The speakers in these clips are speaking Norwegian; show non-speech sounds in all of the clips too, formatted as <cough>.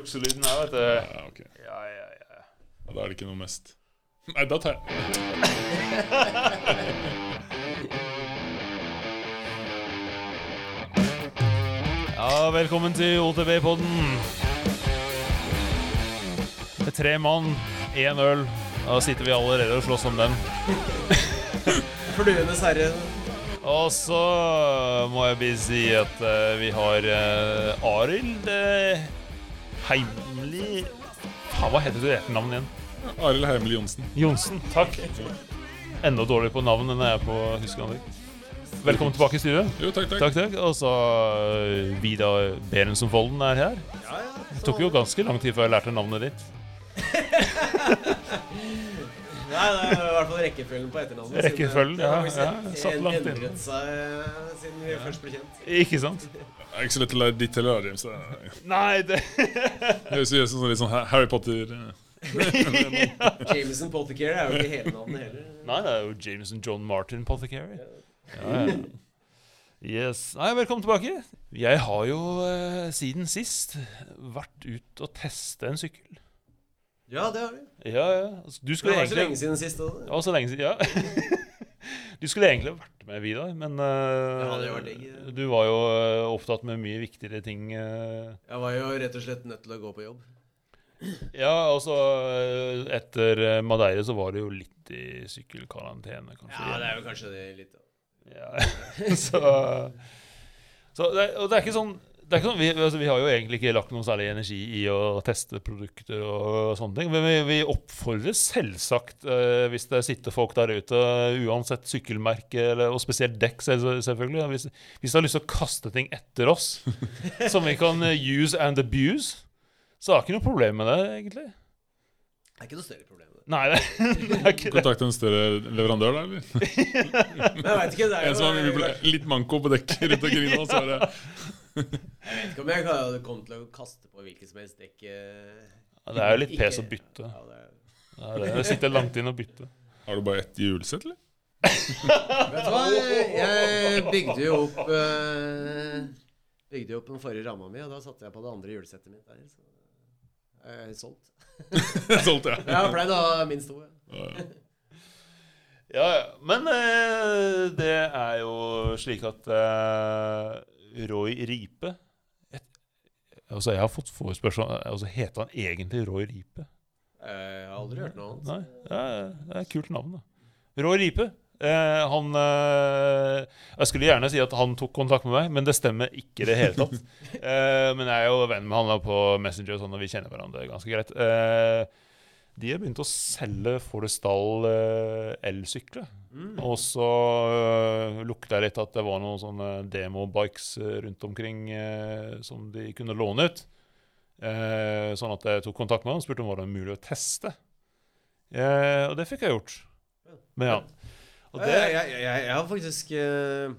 rukselyden her, vet du. Ja, ok. Ja, ja, ja. Ja, Da er det ikke noe mest Nei, da tar jeg <laughs> Ja, velkommen til OTB-podden. Med tre mann, én øl. Da sitter vi allerede og slåss om den. <laughs> Fluenes herre. Og så må jeg bare si at uh, vi har uh, Arild uh, Heimli Faen, hva heter du etternavnet igjen? Arild Heimli Johnsen. Johnsen. Takk. Enda dårligere på navn enn jeg er på huskeanlegg. Velkommen tilbake i studio. Jo, takk, takk. Takk, takk. Og så uh, Vidar Berensson-Folden er her. Ja, ja. Det tok jo ganske lang tid før jeg lærte navnet ditt. <laughs> Nei, det er i hvert fall rekkefølgen på etternavnet. Rekkefølgen, det ja, ja, satt langt inn. endret seg eh, siden vi først ble kjent. Ikke sant? <laughs> Det er ikke så lett å lære ditt heller, James. Nei, det høres ut som litt sånn Harry Potter eh. <laughs> Jameson Pottercare er jo ikke hele navnet heller. Nei, det er jo Jameson John Martin Pothecary. Ja, ja. Yes. Nei, velkommen tilbake. Jeg har jo eh, siden sist vært ut og teste en sykkel. Ja, det har du. Ja, ja. Du skulle Det var egentlig... så lenge siden sist. også. Ja, så lenge siden. Ja. <laughs> Du skulle egentlig vært med, Vidar, men uh, Ja, det var du var jo eh, opptatt med mye viktigere ting. Uh. Jeg var jo rett og slett nødt til å gå på jobb. Ja, altså eh, Etter eh, Madeira så var det jo litt i sykkelkarantene, kanskje. Ja, det er jo kanskje det litt da. Ja, <laughs> så, så det, og det er ikke sånn ikke sånn, vi, altså, vi har jo egentlig ikke lagt noe særlig energi i å teste produkter og sånne ting. Men vi, vi oppfordrer selvsagt, eh, hvis det sitter folk der ute, uansett sykkelmerke, eller, og spesielt dekk selv, selvfølgelig Hvis, hvis de har lyst til å kaste ting etter oss, <laughs> som vi kan eh, use and abuse, så har jeg ikke noe problem med det, egentlig. Det er ikke noe større problem. det. Nei, det, <laughs> det er ikke det. Kontakte en større leverandør, da? eller? <laughs> Jeg vet ikke, det er En som har litt manko på dekk rundt omkring nå. Så er det Jeg vet ikke om jeg hadde kommet til å kaste på hvilket som helst dekk. eh, Ja, det er jo litt pes å bytte. Ja, det er... Ja, det, det sitter langt inn å bytte. Har du bare ett hjulsett, eller? Vet du hva, jeg bygde jo opp eh, Bygde jo opp den forrige ramma mi, og da satte jeg på det andre hjulsettet mitt der. Så jeg er solgt. <laughs> Solgt, ja. Jeg har da, å ha minst to. ja. Ja, ja. Ja, ja. Men eh, det er jo slik at eh, Roy Ripe et, Altså, jeg har fått forespørsel altså, Heter han egentlig Roy Ripe? Eh, Jeg har aldri hørt noe annet. Nei, det er et kult navn, da. Roy Ripe. Eh, han eh, Jeg skulle gjerne si at han tok kontakt med meg, men det stemmer ikke i det hele tatt. <laughs> Eh, men jeg er jo venn med han da på Messenger, og sånn, og vi kjenner hverandre ganske greit. Eh, de har begynt å selge Forestall eh, elsykler. Mm. Og så uh, lukta jeg litt at det var noen sånne demobikes øh, rundt omkring uh, som de kunne låne ut. Uh, sånn at jeg tok kontakt med ham og spurte om det var mulig å teste. Eh, og det fikk jeg gjort Men ja. Og det, jeg, jeg, jeg, jeg har faktisk eh,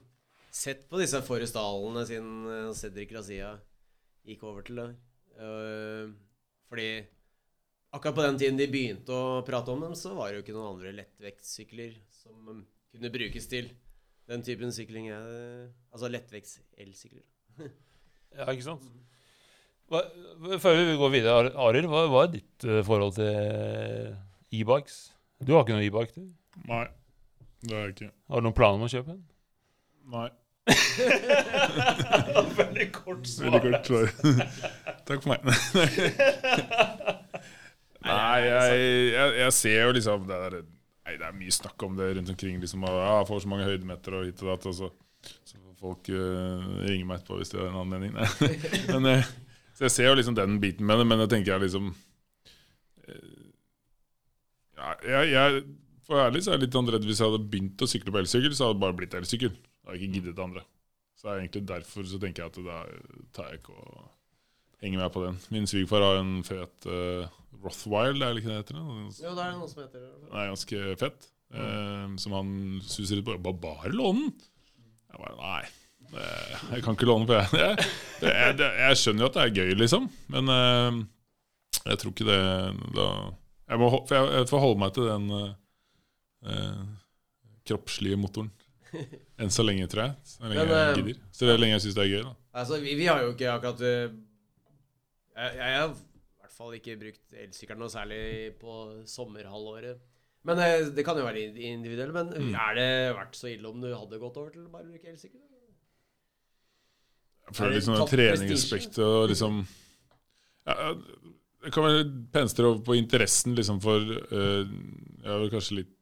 sett på disse Forrestalene siden uh, Cedric Razia gikk over til det. Eh, fordi akkurat på den tiden de begynte å prate om dem, så var det jo ikke noen andre lettvektsykler som um, kunne brukes til den typen sykling jeg Altså lettvekts-elsykler. <laughs> ja, ikke sant? Hva, før vi går videre, Ar- Arild, hva, hva er ditt øh, forhold til øh, e-bikes? Du har ikke noe e-bike, du? Nei, det har jeg ikke. Har du noen planer om å kjøpe en? Nei. <laughs> Veldig kort svar. Veldig kort svar. <laughs> Takk for meg. Nei, jeg, jeg, jeg ser jo liksom det er, nei, det er mye snakk om det rundt omkring. Liksom, og, ja, får så mange høydemeter og hit og datt. Og så, så får folk uh, ringe meg etterpå hvis de har en annen mening. <laughs> Men, uh, så jeg ser jo liksom den biten med det, men da tenker jeg liksom uh, ja, jeg, jeg, For å være ærlig så er jeg litt redd hvis jeg hadde begynt å sykle på elsykkel, så hadde det bare blitt elsykkel. Jeg ikke giddet det andre. Så det er egentlig derfor så tenker jeg at da tar jeg ikke og henger meg på den. Min svigerfar har en fet uh, Rothwild, er det ikke det heter? Jo, det er noe som heter det. er ganske fett. eh, som han suser litt på. Bare, bare låne den! Jeg bare Nei. Det, jeg kan ikke låne på det. Jeg, det, jeg, det, jeg skjønner jo at det er gøy, liksom. Men eh, jeg tror ikke det da, jeg, må, jeg, får holde meg til den eh, eh, kroppslige motoren. <laughs> Enn så lenge, tror jeg. Så lenge Men, jeg eh, gidder. Så lenge jeg syns det er gøy, da. Altså, vi, vi har jo ikke akkurat eh, jeg, jeg fall ikke brukt elsykkelen noe særlig på sommerhalvåret. Men eh, det kan jo være individuelt. Men Mm. er det vært så ille om du hadde gått over til bare å bruke elsykkel? Jeg føler Er det liksom det treningsaspektet og liksom ja, Det kan være penstre over på interessen liksom for uh, Jeg er vel kanskje litt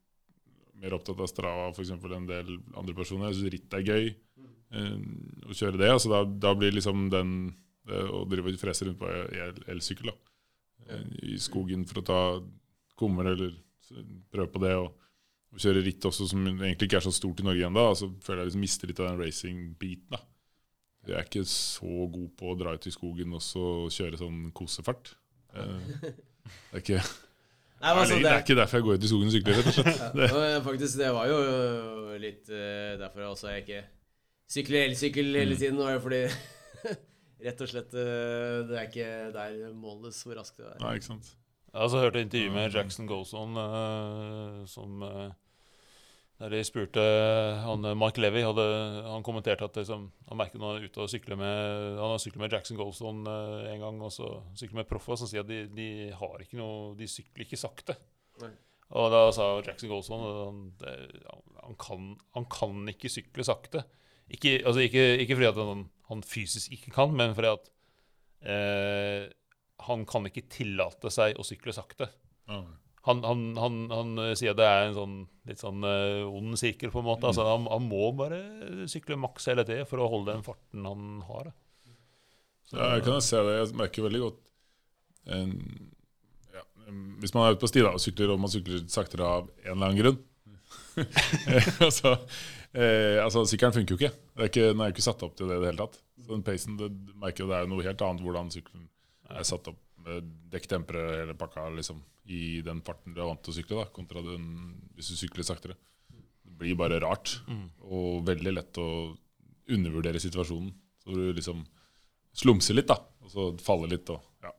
mer opptatt av Strava for eksempel, enn en del andre personer. Jeg syns ritt er gøy uh, å kjøre det. Altså da, da blir liksom den det å drive og frese rundt på el- elsykkel da. Eh, i skogen for å ta kummer eller prøve på det. Og, og kjøre ritt også, som egentlig ikke er så stort i Norge ennå. Så føler jeg liksom mister litt av den racing-biten. jeg er ikke så god på å dra ut i skogen og så kjøre sånn kosefart. Eh, Det er ikke, Nei, <laughs> altså, det er ikke derfor jeg går ut i skogen og sykler, rett og slett. <laughs> Ja, faktisk, det var jo litt derfor derfor også jeg ikke sykler elsykkel hele Mm. tiden. Var jo fordi rett og slett øh, det er ikke der måles hvor raskt det er. Nei, ikke sant. Jeg har hørt et intervju med Jackson Goson uh, som uh, der de spurte han, Mark Levy hadde, han kommenterte at liksom, han merket når han er ute og sykler med Han har syklet med Jackson Goson uh, en gang, og så sykler med Proffa, som sier at de, de har ikke noe De sykler ikke sakte. Nei. Og da sa Jackson Golson at han, han, han kan ikke sykle sakte. Ikke, altså ikke, ikke fordi at han, han fysisk ikke kan, men fordi at eh, han kan ikke tillate seg å sykle sakte. Mm. Han, han, han, han eh, sier at det er en sånn litt sånn uh, ond sirkel, på en måte. Altså, han, han må bare sykle maks hele tida for å holde den farten han har. Så- Ja, jeg kan se det. Jeg merker veldig godt en, ja, Hvis man er ute på sti da, og sykler, og man sykler saktere av en eller annen grunn <laughs> <laughs> altså, eh, altså, Sykkelen funker jo ikke. Det er ikke. Den er jo ikke satt opp til det i det hele tatt. Så den pacen, det merker jo det er noe helt annet hvordan sykkelen er satt opp med dekktempere hele pakka liksom, i den farten du er vant til å sykle, da, kontra den, hvis du sykler saktere. Det blir bare rart, og veldig lett å undervurdere situasjonen. Så du liksom slumser litt, da, og så faller litt. og ja.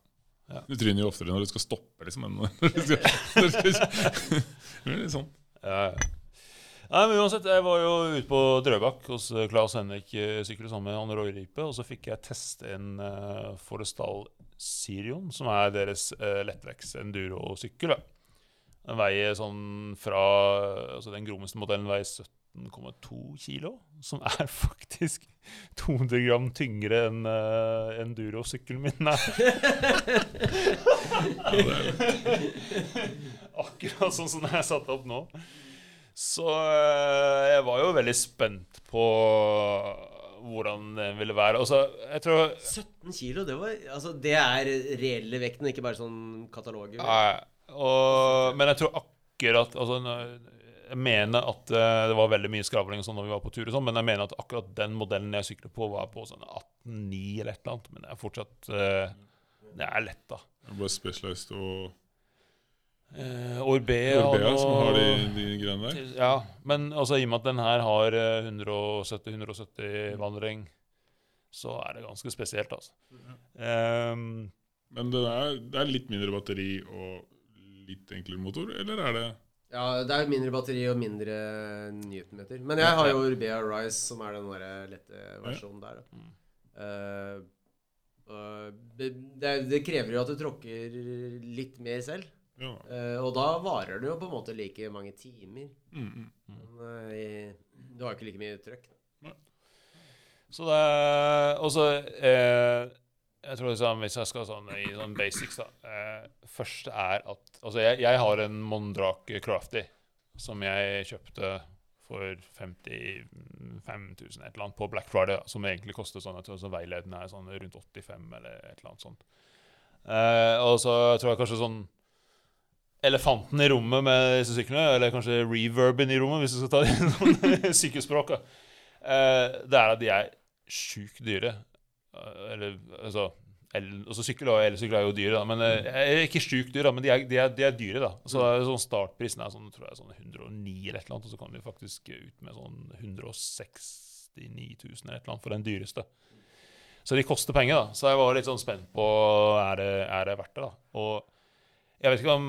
Ja. Du tryner jo oftere når du skal stoppe, liksom. enn <laughs> når du skal- når du skal- <laughs> litt sånn. Ja, ja. Nei, men uansett, Jeg var jo ute på Drøbak hos eh, Claes Henrik Sykkel sammen med Anne Roy Ripe. Og så fikk jeg teste en uh, Forestal Sirion, som er deres uh, lettvekst enduro-sykkel. Den veier sånn fra Altså den grommeste modellen veier 17,2 kilo. Som er <laughs> faktisk 200 gram tyngre enn uh, endurosykkelen min er. <laughs> <laughs> Akkurat sånn som den er satt opp nå. Så øh, jeg var jo veldig spent på hvordan den ville være. Altså, jeg tror 17 kilo, det, var, altså, det er reelle vekten, ikke bare sånn kataloger. Nei, og, Men jeg tror akkurat altså, Jeg mener at øh, det var veldig mye skravling sånn når vi var på tur, og sånn, men jeg mener at akkurat den modellen jeg sykler på, var på sånn 18,9 eller et eller annet. Men det er fortsatt øh, Det er lett, da. Bare Specialized og Uh, Orbea Orbea som har de, de greiene der. Ja, men altså, i og med at den her har eh, 170-170 vandring, så er det ganske spesielt, altså. Ehm, Men det er, det er litt mindre batteri og litt enklere motor, eller er det Ja, det er mindre batteri og mindre newtonmeter. Men jeg har jo Orbea Rise, som er den der lette versjonen der. Da. Mm. Eh, det, det, det krever jo at du tråkker litt mer selv. Ja. Eh, og da varer det jo på en måte like mange timer. Mm, mm. Men uh, du har ikke like mye trøkk. så det Og så eh, Jeg tror liksom, hvis jeg skal sånn i sånn basics, da eh, Først er at Altså, jeg, jeg har en Mondrake Crafty som jeg kjøpte for 55 000 et eller annet på Black Friday, som egentlig koster sånn, jeg tror så veiledende er sånn rundt 85 eller et eller annet sånt. Eh, og så tror jeg kanskje sånn elefanten i rommet med disse syklene, eller kanskje reverben i rommet, hvis du skal ta det i <laughs> sånn. Eh, det er at de er sjukt dyre. Eh, eller altså el, altså Sykkel og elsykkel er jo dyre, da, men eh, ikke sjukt dyre, men de er, de, er, de er dyre. da Så sånn Startprisen er sånn, tror jeg, sånn 109 eller et eller annet, og så kan vi faktisk ut med sånn 169 000 eller et eller annet for den dyreste. Så de koster penger, da. Så jeg var litt sånn spent på er det er det verdt det. da Og jeg vet ikke om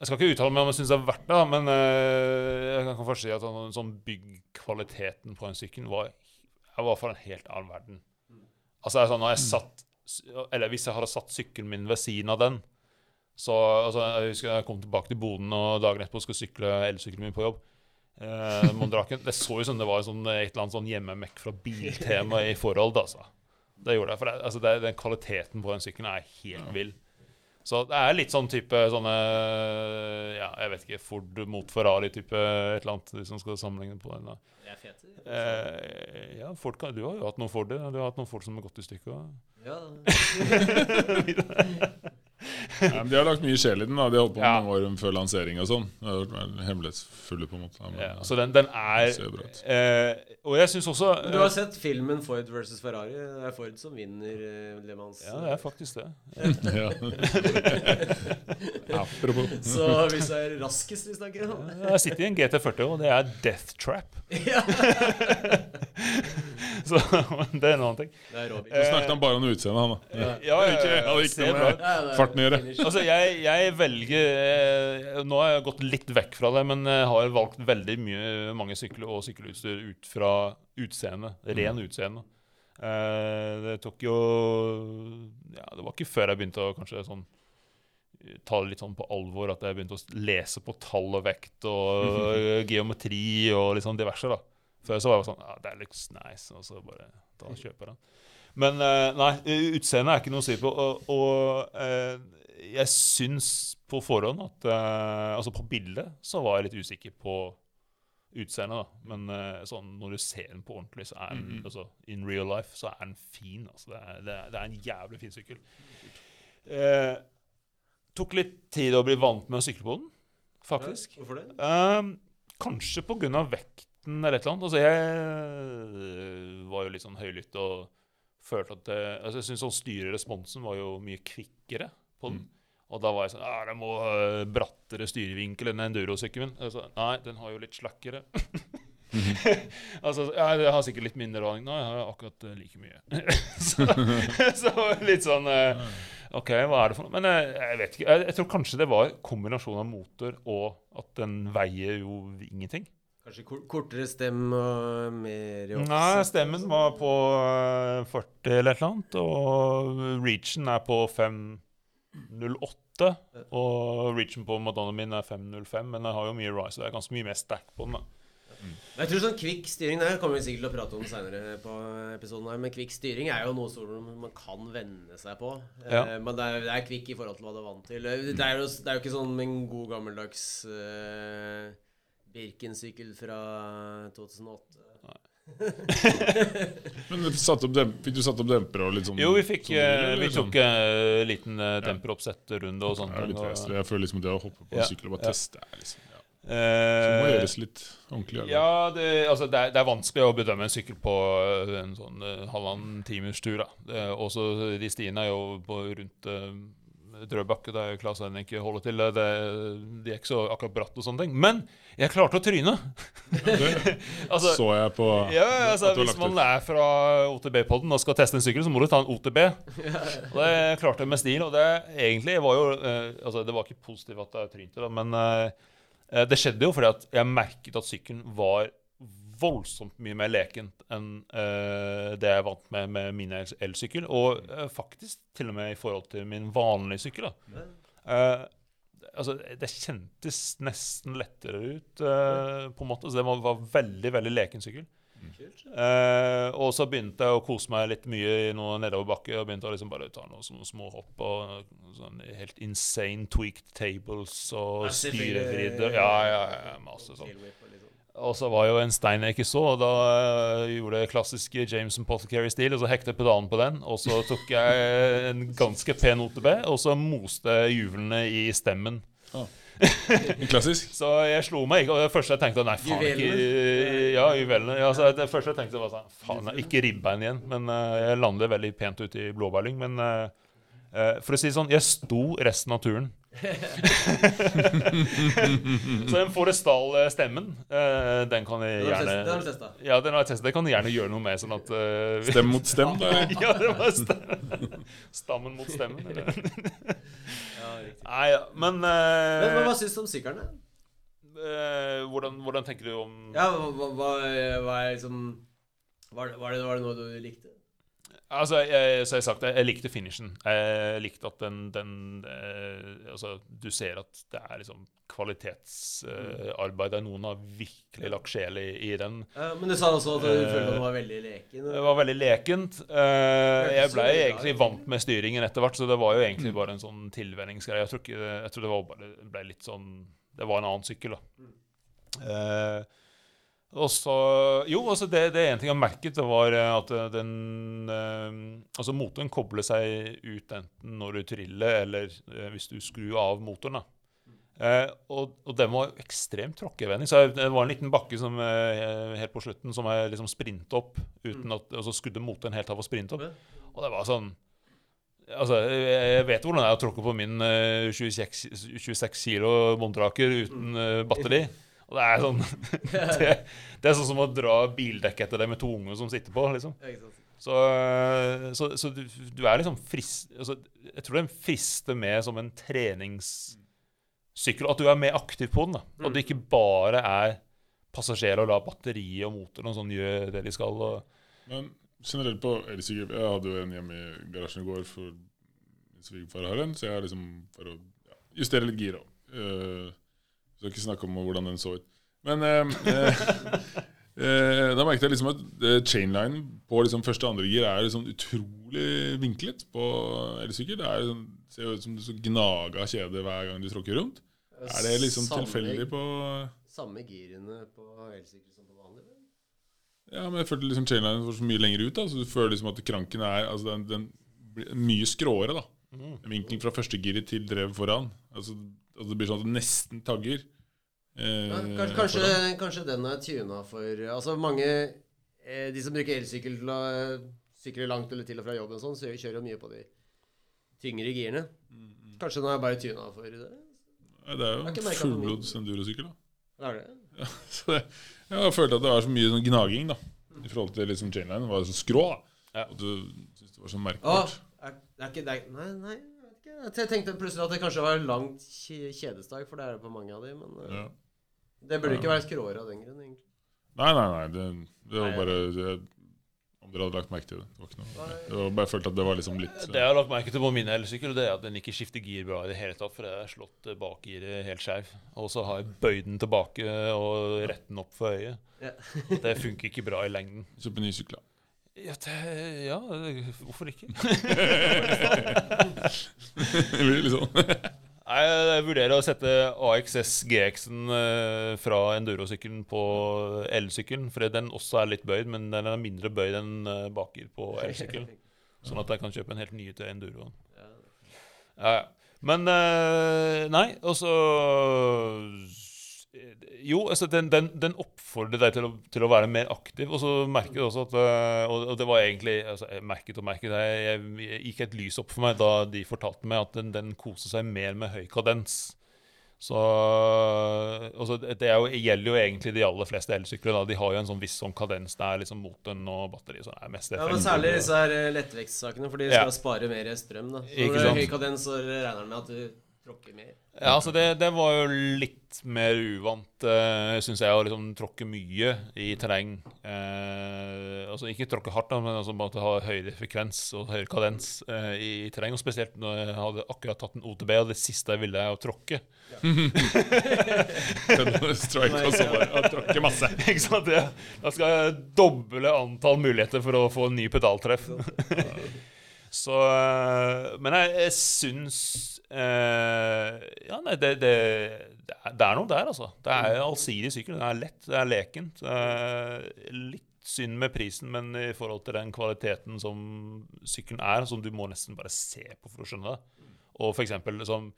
Jeg skal ikke uttale meg om jeg syns det er verdt det, men eh, jeg kan først si at sånn, sånn byggkvaliteten på en sykkel var i hvert fall en helt annen verden. Altså det er sånn, Når jeg satt Eller hvis jeg hadde satt sykkelen min ved siden av den Så altså, Jeg husker jeg kom tilbake til boden og dagen etterpå skulle sykle elsykkelen min på jobb. Eh, Mondraken. Det så ut som det var sånn, et eller annet sånn hjemmemekk fra Biltema i forhold. Altså. Det gjorde jeg, For det, altså, det, den kvaliteten på den sykkelen er helt vill. Så det er litt sånn type sånne Ja, jeg vet ikke. Ford mot Ferrari-type et eller annet, hvis man skal sammenligne på den. da. Det er fete. Eh, ja, Ford kan, du har jo hatt noen Ford. Du har hatt noen Ford som har gått i stykker. Ja. <laughs> <laughs> Ja, men de har lagt mye sjel i den. da De holdt på Ja. mange år før lansering og sånn. Det har vært hemmelighetsfulle, på en måte. Men, Ja, så den, den er eh, Og jeg syns også Du har sett filmen Ford versus Ferrari? Det er Ford som vinner eh, Le Mans. Ja, det er faktisk det. <laughs> <laughs> Apropos. Så hvis det er raskest vi snakker om Jeg sitter i en GT40, og det er Death Trap. <laughs> Ja. Så det er en annen ting. Det er. Nå snakket han bare om utseendet, han da. Ja, ja, Ikke- ja, hadde ikke noe med- det farten å gjøre. Altså, jeg, jeg velger eh, Nå har jeg gått litt vekk fra det, men jeg har valgt veldig mye, mange sykler og sykkelutstyr ut fra utseende. Ren utseende. Eh, det tok jo Ja, det var ikke før jeg begynte å kanskje sånn ta det litt sånn på alvor at jeg begynte å lese på tall og vekt og eh, <laughs> geometri og sånn diverse. da Før så var jeg sånn Ja, det er litt nice, og så bare da kjøper jeg den. Men eh, nei, utseendet er ikke noe å si på. Og, og eh, jeg syns på forhånd at eh, Altså på bildet så var jeg litt usikker på utseendet, da. Men eh, sånn når du ser den på ordentlig, så er den altså, In real life så er den fin. Altså. Det, er, det, er, det er en jævlig fin sykkel. Eh, tok litt tid å bli vant med å sykle på den, faktisk. Hvorfor det? Um, kanskje pga. Vekten eller et eller annet. Altså, jeg øh, var jo litt sånn høylytt og følte at det, altså, Jeg syns sånn styreresponsen var jo mye kvikkere på den. Og da var jeg sånn Det må ha brattere styrevinkel enn endurosykkelen min. Altså, nei, den har jo litt slakkere. <laughs> altså, ja, jeg har sikkert litt mindre aning. Nei, jeg har akkurat like mye. <laughs> så, <laughs> så litt sånn OK, hva er det for noe? Men jeg vet ikke. Jeg, jeg tror kanskje det var kombinasjonen av motor og at den veier jo ingenting. Kanskje kortere stem og mer i Nei, stemmen var på eh, 40 eller et eller annet, og reachen er på 508. Og reachen på Madonna min er 505, men jeg har jo mye rise, så det er ganske mye mer stack på den. da. Jeg tror sånn kvikk styring Det kommer vi sikkert til å prate om senere på episoden her, men kvikk styring er jo noe som man kan venne seg på. Ja. Eh, men det er, det er kvikk i forhold til hva du er vant til. Eh, Det er jo, det er jo ikke sånn en god gammeldags uh, Birken-sykkel fra 2008. <laughs> Men satt fikk du satt opp demper og litt sånn? Jo, vi fikk sånn, eh, eller Vi sånn? tok en liten uh, demperoppsettrunde og sånt. Litt og-. Jeg føler liksom at det å hoppe på Ja, en sykkel og bare ja. teste er liksom ja. Så det må Eh, gjøres litt ordentlig. Eller? Ja, det, altså det, er, det er vanskelig å bedømme en sykkel på eh, en sånn eh, halvannen timers tur. da. Det, også De stiene er jo på rundt uh, Drøbakke, der Claes Henrik holder til. Det, de er ikke så akkurat bratt og sånne ting. Men jeg klarte å tryne! <laughs> Altså, så jeg på ja, altså, Hvis man er fra OTB-podden og skal teste en sykkel, så må du ta en OTB. Og det klarte jeg med stil. Og det egentlig var jo eh, Altså, det var ikke positivt at jeg trynte, men eh, eh, det skjedde jo fordi at jeg merket at sykkelen var voldsomt mye mer lekent enn uh, det jeg er vant med med min elsykkel. Og uh, faktisk til og med i forhold til min vanlige sykkel. da. Uh, altså, det kjentes nesten lettere ut, på en måte. Så det var, var veldig, veldig leken sykkel. Uh, og så begynte jeg å kose meg litt mye i noe nedoverbakke. Og begynte å liksom bare ta noen små, små hopp og sånn helt insane tweaked tables og styrevridder. Ja, ja, ja, masse sånn. Og så var jo en stein jeg ikke så, og da eh, gjorde jeg klassiske Jameson Pothecary-stil. Og så hektet jeg pedalen på den, og så tok jeg en ganske pen OTB, og så moste jeg juvelene i stemmen. <laughs> En klassisk. Så jeg slo meg ikke. Og det første jeg tenkte Nei, faen, ikke Ja, juvelene. Ja, så det første jeg tenkte var sånn Faen, ikke ribbein igjen. Men eh, jeg landet veldig pent ute i blåbærlyng. Men eh, eh, for å si det sånn, jeg sto resten av turen. <laughs> så den Forestal-stemmen, uh, den kan jeg gjerne den har du testa. Ja, den har jeg testet. Det kan jeg gjerne gjøre noe med. Sånn at uh, Stem mot stem, da. <laughs> ja, det var stem. <laughs> Stammen mot stemmen. Eller? Ja, riktig. Nei, ja, men, uh, Men, men hva syns du om sykkelen? da? eh, hvordan, hvordan tenker du om Ja, hva, hva hva er liksom var var, det, var det noe du likte? Altså, jeg, så jeg, sagt, jeg, jeg likte finishen. Jeg likte at den, den eh, Altså, du ser at det er liksom kvalitetsarbeid. Eh, noen har virkelig lagt sjel i, i den. Ja, men du sa også at du Eh, følte at den var veldig leken. Det var veldig lekent. Eh, jeg blei ble egentlig vant med styringen etter hvert, så det var jo egentlig bare en sånn tilvenningsgreie. Jeg tror, ikke, jeg tror det var bare det ble litt sånn Det var en annen sykkel, da. Og så Jo, altså det, det ene ting jeg merket, det var eh, at eh, den eh, Altså motoren kobler seg ut enten når du triller, eller eh, hvis du skrur av motoren. da. Eh, og, og den var ekstremt tråkkevennlig. Så jeg, det var en liten bakke som, eh, helt på slutten som jeg liksom sprintet opp, uten at, og så skudde motoren helt av og sprinte opp. Og det var sånn Altså, jeg vet hvordan det er å tråkke på min eh, 26, 26 kilo Montraker uten batteri. Og det er sånn <laughs> det, det er sånn som å dra bildekk etter deg med to unger som sitter på, liksom. Så, så, så du, du er liksom frist... Altså, jeg tror den frister med som en treningssykkel. At du er mer aktiv på den. da. At det ikke bare er passasjer og la batteriet og motoren og sånn gjøre det de skal. Og, Men generelt på elsykkel Jeg hadde jo en hjemme i garasjen i går for min svigerfar har en, så jeg har liksom for å ja, justere litt gira. Uh, skal ikke snakke om hvordan den så ut. Men eh, eh, <laughs> eh, da merket jeg liksom at eh, chainline på liksom første og andre gir er liksom utrolig vinklet på elsykkel. Det er liksom, ser jo ut som du så gnaga kjede hver gang du tråkker rundt. Er det liksom Samme- tilfeldig på Samme girene på elsykkel som på vanlig? Ja, men jeg følte liksom chainline var så mye lenger ut. da Så du føler liksom at kranken er Altså den, den blir mye skråere. da Mm. Vinkelen fra første giret til drevet foran. Altså, altså Det blir sånn at det nesten tagger. Eh, Ja, kanskje, kanskje, kanskje den er tuna for Altså mange eh, De som bruker elsykkel til å eh, sykle langt eller til og fra jobben, og sånn, så kjører jo mye på de tyngre girene. Mm, Kanskje den er bare tuna for det? Nei, det er jo en fullblods endurosykkel. da Det er det? ja, <laughs> Så det, Jeg har følt at det var så mye sånn gnaging da i forhold til liksom chainline. Det var så skrå. da Ja. Og du syntes det var så merkbart. Åh, er, det er ikke er, Nei, nei, jeg tenkte plutselig at det kanskje var langt lang kjedesdag, for det er det på mange av de, men eh, Ja. det burde ikke være skråere av den grunn, egentlig. Nei, nei, nei. Det, det var Nei, bare det, Om dere hadde lagt merke til det. Det var ikke noe Jeg var bare følt at det var liksom litt Det jeg har lagt merke til på min elsykkel, det er at den ikke skifter gir bra i det hele tatt. For jeg har slått eh, bakgiret helt skjev. Og så har jeg bøyd den tilbake og rett den opp for øyet. Ja. Det funker ikke bra i lengden. Kjøpe ny sykkel, da. Ja, det, ja hvorfor ikke? <laughs> Det blir litt sånn. Nei, Jeg vurderer å sette AXS GX-en fra fra endurosykkelen på elsykkelen. For den også er litt bøyd, men den er mindre bøyd enn baker bakgir på elsykkelen. Sånn at jeg kan kjøpe en helt ny til enduroen. Ja. Ja, ja. Men eh, Nei, og så Jo, altså, den, den, den oppfordrer deg til å, til å være mer aktiv. Og så merket jeg også at eh, Og, det var egentlig altså, Jeg merket og merket det. Jeg, jeg gikk et lys opp for meg da de fortalte meg at den, den koser seg mer med høy kadens. Så altså, det er jo, gjelder jo egentlig de aller fleste elsykler. da. De har jo en sånn viss sånn kadens der liksom motoren og batteriet så er mest Ja, men særlig disse her lettvektssakene, lettvektsakene, for de Ja. skal spare mer strøm. da Så Når det er høy kadens, så regner den med at du tråkker mer. Ja, altså det, det var jo litt mer uvant, uh, syns jeg, å liksom tråkke mye i terreng. Uh, altså ikke tråkke hardt, men altså bare ha høyere frekvens og høyere kadens uh, i terreng. Og spesielt når jeg hadde akkurat tatt en OTB, og det siste jeg ville, er å tråkke. <laughs> Strike og så bare ja, tråkke masse. <laughs> ikke sant? Ja. Da skal jeg doble antall muligheter for å få en ny pedaltreff. <laughs> Så eh, Men jeg, jeg syns eh, Ja, nei, det, det, det, er, noe der, altså. Det er allsidig sykkel. Det er lett, det er lekent. Uh, litt synd med prisen, men i forhold til den kvaliteten som sykkelen er, som du må nesten bare se på for å skjønne det. Og for eksempel liksom,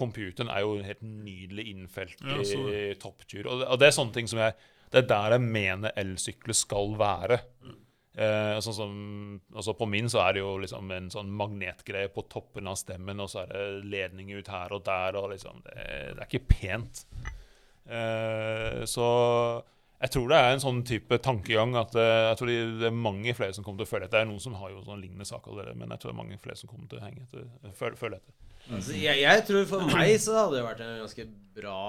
Computeren er jo helt nydelig innfelt Ja, i topptur. Og det, og det er sånne ting som jeg Det er der jeg mener elsykler skal være. Eh, sånn som, altså På min så er det jo liksom en sånn magnetgreie på toppen av stemmen, og så er det ledning ut her og der, og liksom Det, det er ikke pent. Eh, så jeg tror det er en sånn type tankegang at eh, jeg tror det, er mange flere som kommer til å føle etter. Det er noen som har jo sånn lignende sak allerede, men jeg tror det er mange flere som kommer til å henge etter, føle, føle etter. Altså, jeg, jeg tror for meg så hadde det vært en ganske bra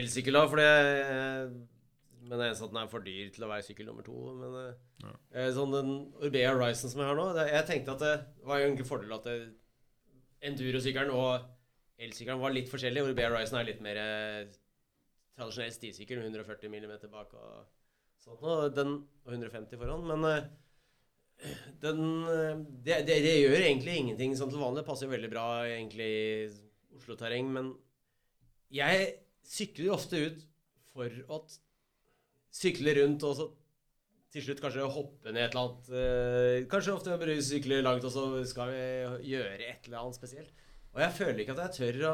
elsykkel da, for Men det eneste at den er for dyr til å være sykkel nummer to. Men eh, Ja. eh, sånn den Orbea Horizon som jeg har nå det, Jeg tenkte at det var jo en fordel at det- endurosykkelen og elsykkelen var litt forskjellige. Orbea Horizon er litt mer eh, tradisjonell stisykkel med 140 mm bak og sånt. Og, den, og 150 foran. Men eh, den eh, det, det, det gjør egentlig ingenting sånn til vanlig. Det passer veldig bra egentlig i Oslo-terreng. Men jeg sykler jo ofte ut for å sykle rundt og så til slutt kanskje hoppe ned et eller annet eh, Kanskje ofte jeg sykler langt, og så skal vi gjøre et eller annet spesielt. Og jeg føler ikke at jeg tør å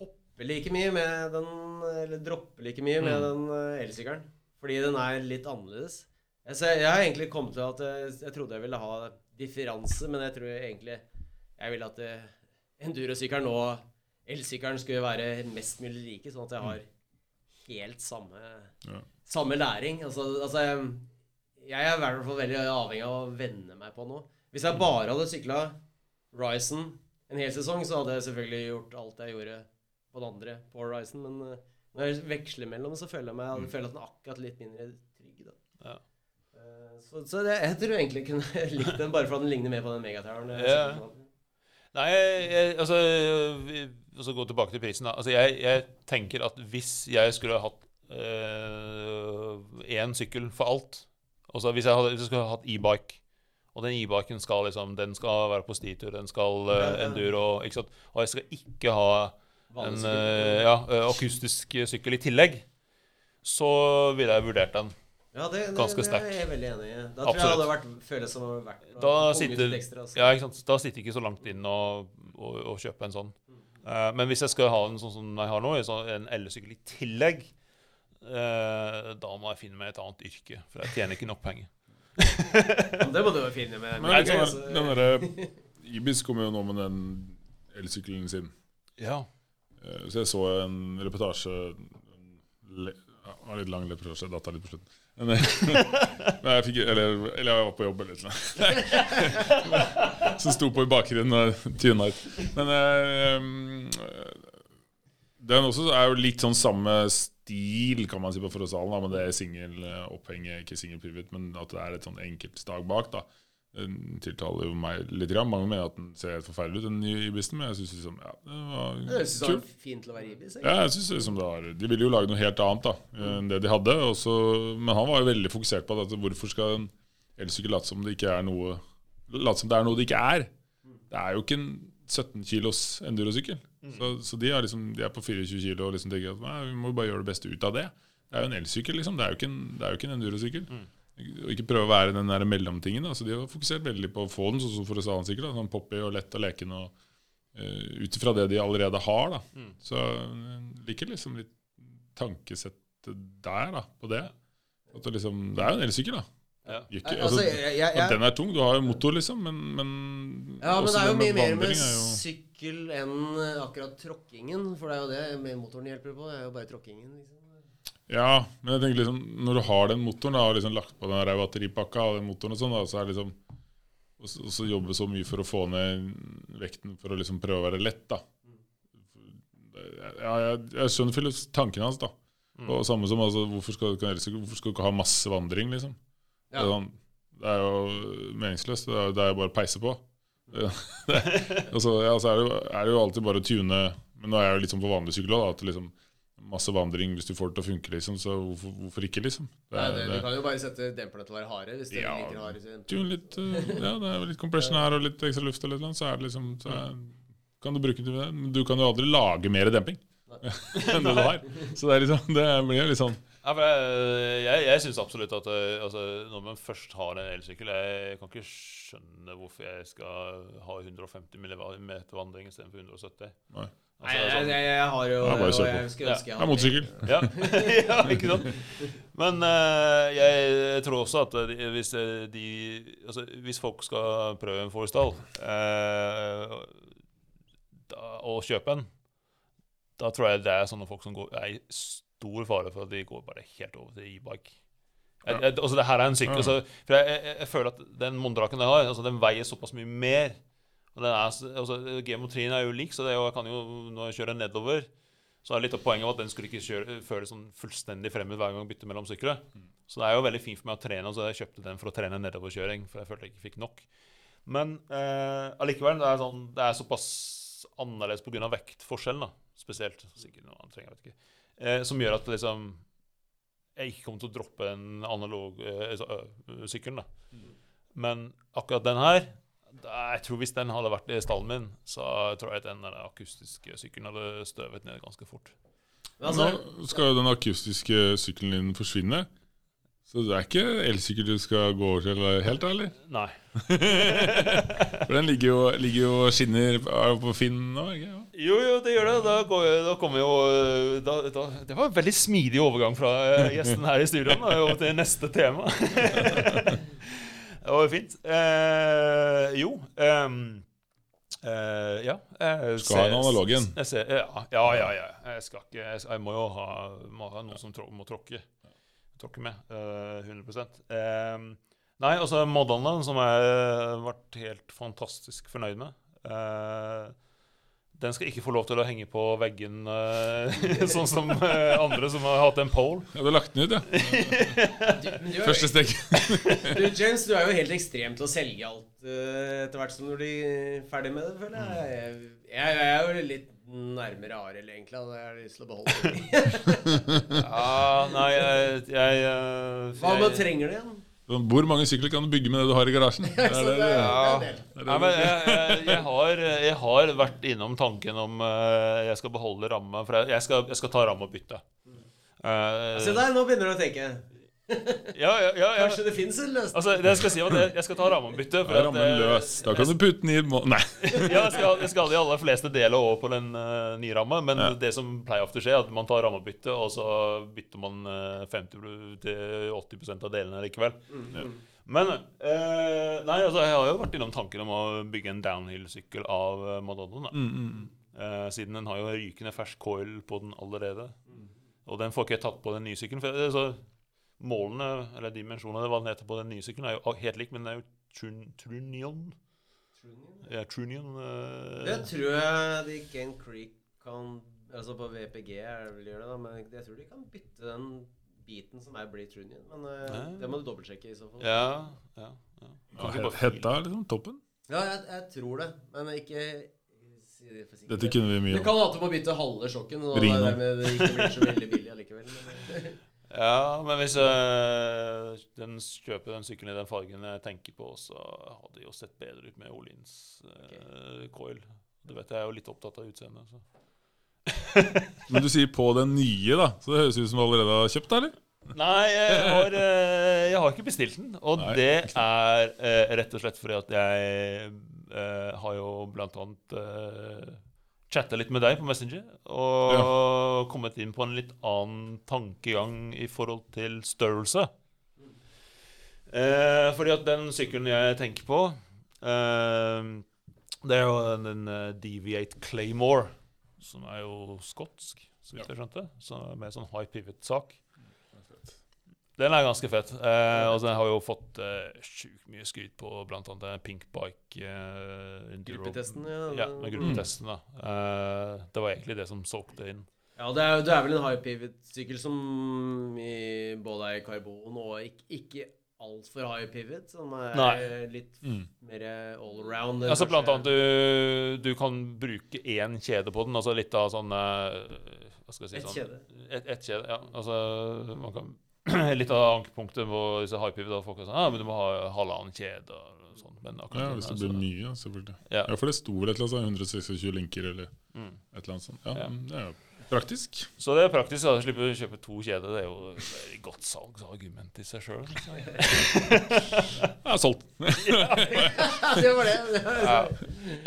hoppe like mye med den Eller droppe like mye med Mm. den eh, elsykkelen. Fordi den er litt annerledes. Jeg, ser, jeg har egentlig kommet til at jeg, jeg trodde jeg ville ha differanse, men jeg tror egentlig jeg ville at eh, endurosykkelen og elsykkelen skulle være mest mulig like, sånn at jeg har helt samme, Ja. samme læring. Altså, altså jeg, jeg er i hvert fall veldig avhengig av å venne meg på noe. Hvis jeg bare hadde sykla Ryzen en hel sesong, så hadde jeg selvfølgelig gjort alt jeg gjorde på den andre på Ryzen, men eh, når jeg veksler mellom, så føler jeg, meg, jeg føler at den er akkurat litt mindre trygg. Da. Ja. Eh, Så, så det, jeg tror egentlig kunne <laughs> likt den bare for at den ligner mer på den megatoweren. Ja. Nei, jeg, jeg, altså vi- så Gå tilbake til prisen. Altså jeg, jeg tenker at hvis jeg skulle ha hatt én sykkel for alt Altså Hvis jeg, hadde, hvis jeg skulle ha hatt e-bike, og den e-biken skal liksom Den skal være på stitur, den skal uh, ja. enduro ikke sant? Og jeg skal ikke ha en eh, ja, eh, akustisk sykkel i tillegg, så ville jeg vurdert den. Ja, det, det, ganske det er jeg veldig enig i. Da tror jeg det hadde vært, føles som å vært Da sitter- ekstra, altså. Ja, ikke sant? Da sitter ikke så langt inn og, og, og kjøpe en sånn. Eh, men hvis jeg skal ha en sånn som jeg har nå, en en elsykkel i tillegg, uh, da må jeg finne meg et annet yrke. For jeg tjener ikke nok penger. Det må du jo finne med. Men med sånn, altså. den derre Ibis kommer jo nå med den elsykkelen sin. Ja. Eh, Så jeg så en reportasje en litt lang reportasje, jeg datta litt på slutten. Men, <laughs> men jeg fikk Eller, eller jeg var på jobb eller noe. Som sto på i bakgrunnen og tuna ut. Men eh, den også er jo litt sånn samme stil, kan man si, på Forosalen. da, Men det singelopphenget, ikke single pivot, men at det er et sånn enkelt stag bak. da tiltaler jo meg litt. grann. Mange mener at den ser helt forferdelig ut, den nye Ibisen, men jeg syns liksom, ja, det var Jeg synes det kult. var fint til å være Ibis. Ja, jeg synes liksom det var De ville jo lage noe helt annet da enn det de hadde. Også, men han var jo veldig fokusert på at hvorfor skal en elsykkel late som det ikke er noe Late som det er noe det ikke er. Det er jo ikke en 17 kilos endurosykkel. Så, så de, er liksom, de er på 24 kilo og liksom tenker at nei, vi må bare gjøre det beste ut av det. Det er jo en elsykkel, liksom. Det er jo ikke en, det er jo ikke en endurosykkel. Og ikke prøve å være den der mellomtingen. Da. Så de har fokusert veldig på å få den sånn som for sykkel. Da. Sånn poppy og lett og leken. og uh, Ut ifra det de allerede har. da Mm. Så jeg liker liksom litt tankesettet der, da, på det. At det, liksom, det er jo en elsykkel, da. Ja. Ikke, Altså, altså, jeg, jeg, jeg, den er tung. Du har jo motor, liksom, men, men ja, men det er jo mye mer med jo sykkel enn eh, akkurat tråkkingen. For det er jo det motoren hjelper på. Det er jo bare tråkkingen. liksom. Ja, men jeg tenker liksom når du har den motoren da, og liksom lagt på den batteripakka og den motoren og sånn, da, så er liksom og så- og så jobbe så mye for å få ned vekten for å liksom prøve å være lett, da. Ja, jeg, jeg skjønner tanken hans, da. Mm. Og samme som altså, hvorfor skal, du ikke ha masse vandring, liksom? Det, er sånn, det er jo meningsløst. Det er, det er jo bare å peise på. <laughs> <laughs> Og så, ja, så er, det er det jo alltid bare å tune Men nå er jeg jo litt sånn på vanlig sykkel òg, at liksom masse vandring hvis du får det til å funke, liksom. Så hvorfor, hvorfor ikke, liksom? Det Nei, det, det, du kan jo bare sette demperne til å være harde. Hvis du Ja. liker harde. litt eh, Ja, det er litt compression her og litt ekstra luft, og litt, så er det liksom så er, Kan du bruke det til det. Men du kan jo aldri lage mer demping <laughs> enn det du har. Så det er liksom Det blir jo litt sånn Ja, for jeg jeg, jeg syns absolutt at eh, altså, når man først har en elsykkel Jeg kan ikke skjønne hvorfor jeg skal ha 150 mm vandring istedenfor 170. Nei. Nei, Altså, jeg, sånn- jeg, jeg har jo Ja, bare og på. jeg skulle ønske jeg Det er motorsykkel. Ja. <laughs> ja, ikke sant? Men uh, jeg tror også at de, hvis, eh, de, altså, hvis folk skal prøve en Forestall uh, og kjøpe en, da tror jeg det er sånne folk som går, er i stor fare for at de går bare helt over til e-bike. Ja. Altså, det her er en sykkel. Ja. Altså, for jeg, jeg, jeg føler at den Mondraken jeg har, altså, den veier såpass mye mer. Og er, altså, geometrien er jo lik, så det er jo, jeg kan jo, når jeg kjører nedover, Så er det litt av poenget at den skulle ikke kjøre, føles sånn fullstendig fremmed hver gang jeg bytter mellom sykler. Så det er jo veldig fint for meg å trene, så jeg kjøpte den for å trene nedoverkjøring. For jeg følte jeg ikke fikk nok. Men eh, allikevel, det er, sånn, det er såpass annerledes pga. vektforskjellen, da. Spesielt. Sikkert noe annet trenger jeg vet ikke. Eh, som gjør at liksom jeg ikke kommer til å droppe den analog eh, øh, sykkelen. da. Men akkurat den her Jeg tror Hvis den hadde vært i stallen min, så tror jeg at den akustiske sykkelen hadde støvet ned ganske fort. Altså, Nå skal jo den akustiske sykkelen din forsvinne. Så det er ikke elsykkel du skal gå over til helt, eller? Nei. <laughs> For den ligger jo, ligger jo skinner på Finn nå. ikke? Ja. Jo, jo, det gjør det. Da, går, da kommer jo da, da, Det var en veldig smidig overgang fra øh, gjesten her i studioet over til neste tema. <laughs> det var fint. Eh, jo um, eh, Ja. jeg Skal ha en ser- analog en. Ser, ja, ja, ja, ja. Jeg skal ikke Jeg, jeg må jo ha, må ha noen som trå, må tråkke, tråkke med. eh, 100% Ehm, Nei, altså modellene, som jeg har vært helt fantastisk fornøyd med eh, Den skal ikke få lov til å henge på veggen, eh, <laughs> sånn som eh, andre som har hatt en pole. Ja, du har lagt den ut, ja. <laughs> du, du, Første steg. <laughs> du, James, du er jo helt ekstrem til å selge alt eh, etter hvert som du blir ferdig med det, føler jeg. Jeg, jeg, jeg er jo litt nærmere Arild, egentlig. Hadde Jeg lyst til å beholde det. Ja, nei, jeg, jeg, jeg Hva med jeg- trenger du igjen? Hvor mange sykler kan du bygge med det du har i garasjen? <laughs> Det er det, Ja. Nei, men jeg, har, jeg har vært innom tanken om uh, jeg skal beholde ramma. For jeg, jeg, skal, jeg skal ta rammebytte. Uh, Se der, nå begynner du å tenke. Ja, ja, ja, ja. Kanskje det fins en løsning? Altså, det jeg skal si var at jeg, skal ta rammebytte. Da er rammen løs. Da kan du putte den i må... Nei. <laughs> ja, jeg skal, jeg skal de aller fleste dele over på den uh, nye ramma, men Ja. det som pleier ofte å skje, er at man tar rammebytte, og så bytter man uh, 50-80% av delene likevel. Men uh, Nei, altså, jeg har jo vært innom tanken om å bygge en downhill-sykkel av uh, Madonna. da. Mm, mm. Eh, siden den har jo rykende fersk coil på den allerede. Og den får ikke jeg tatt på den nye sykkelen. For så, målene, eller dimensjonene det den heter på den nye sykkelen, er jo helt lik, men det er jo trun, Trunion. Ja, Trunion uh, Det tror jeg de Game Creek kan Altså på VPG er det vel gjør det, da, men jeg tror de kan bytte den biten som er blir Trunion. Men uh, det må du dobbeltsjekke i så fall. Ja, ja, ja. Ja, Kan ikke bare Hedda er liksom toppen. Ja, jeg, jeg tror det, men ikke det. Dette kunne vi mye Det Du kan at du må bytte halve sjokken, og det det ikke blir så veldig billig allikevel. <laughs> Ja, men hvis øh, den kjøper den sykkelen i den fargen jeg tenker på, så hadde det jo sett bedre ut med Olins eh, coil. Du vet jeg er jo litt opptatt av utseendet. Så. <laughs> Men du sier på den nye, da. Så det høres ut som du allerede har kjøpt, da, eller? Nei, jeg har, øh, jeg har ikke bestilt den. Og Nei, det er rett og slett fordi at jeg har jo blant annet chatta litt med deg på Messenger. Og kommet inn på en litt annen tankegang i forhold til størrelse. Eh, fordi at den sykkelen jeg tenker på eh, Det er jo den eh, Deviate Claymore, som er jo skotsk, så vidt jeg skjønte. Så med sånn high pivot-sak. Den er ganske fett. Eh, og den har jo fått eh, sjukt mye skryt på bl.a. Pink Bike eh, Enduro. Gruppetesten, ja. Ja, med gruppetesten. da. Eh, det var egentlig det som solgte inn. Ja, det er, det er vel en high pivot-sykkel som i, både er i karbon og ikke, ikke altfor high pivot, som er Nei. litt Mm. mer all around. Altså kanskje. Blant annet du, du kan bruke én kjede på den. Altså litt av sånn Hva skal jeg si Et sånn, kjede. Et, et kjede, ja. Altså man kan <clears throat> Litt av ankepunktet på disse er sånn ah, men du må ha halvannen kjede og sånn. Men akkurat Ja, hvis er det blir så- mye, selvfølgelig. Ja. Ja, for det sto vel et eller annet sånn 126 linker eller Mm. et eller annet sånt. Ja, Ja. Det er jo praktisk. Så det er praktisk å slippe å kjøpe to kjeder. Det er jo et godt salgsargument i seg sjøl. <laughs> Ja, solgt. <laughs> det var det. Ja.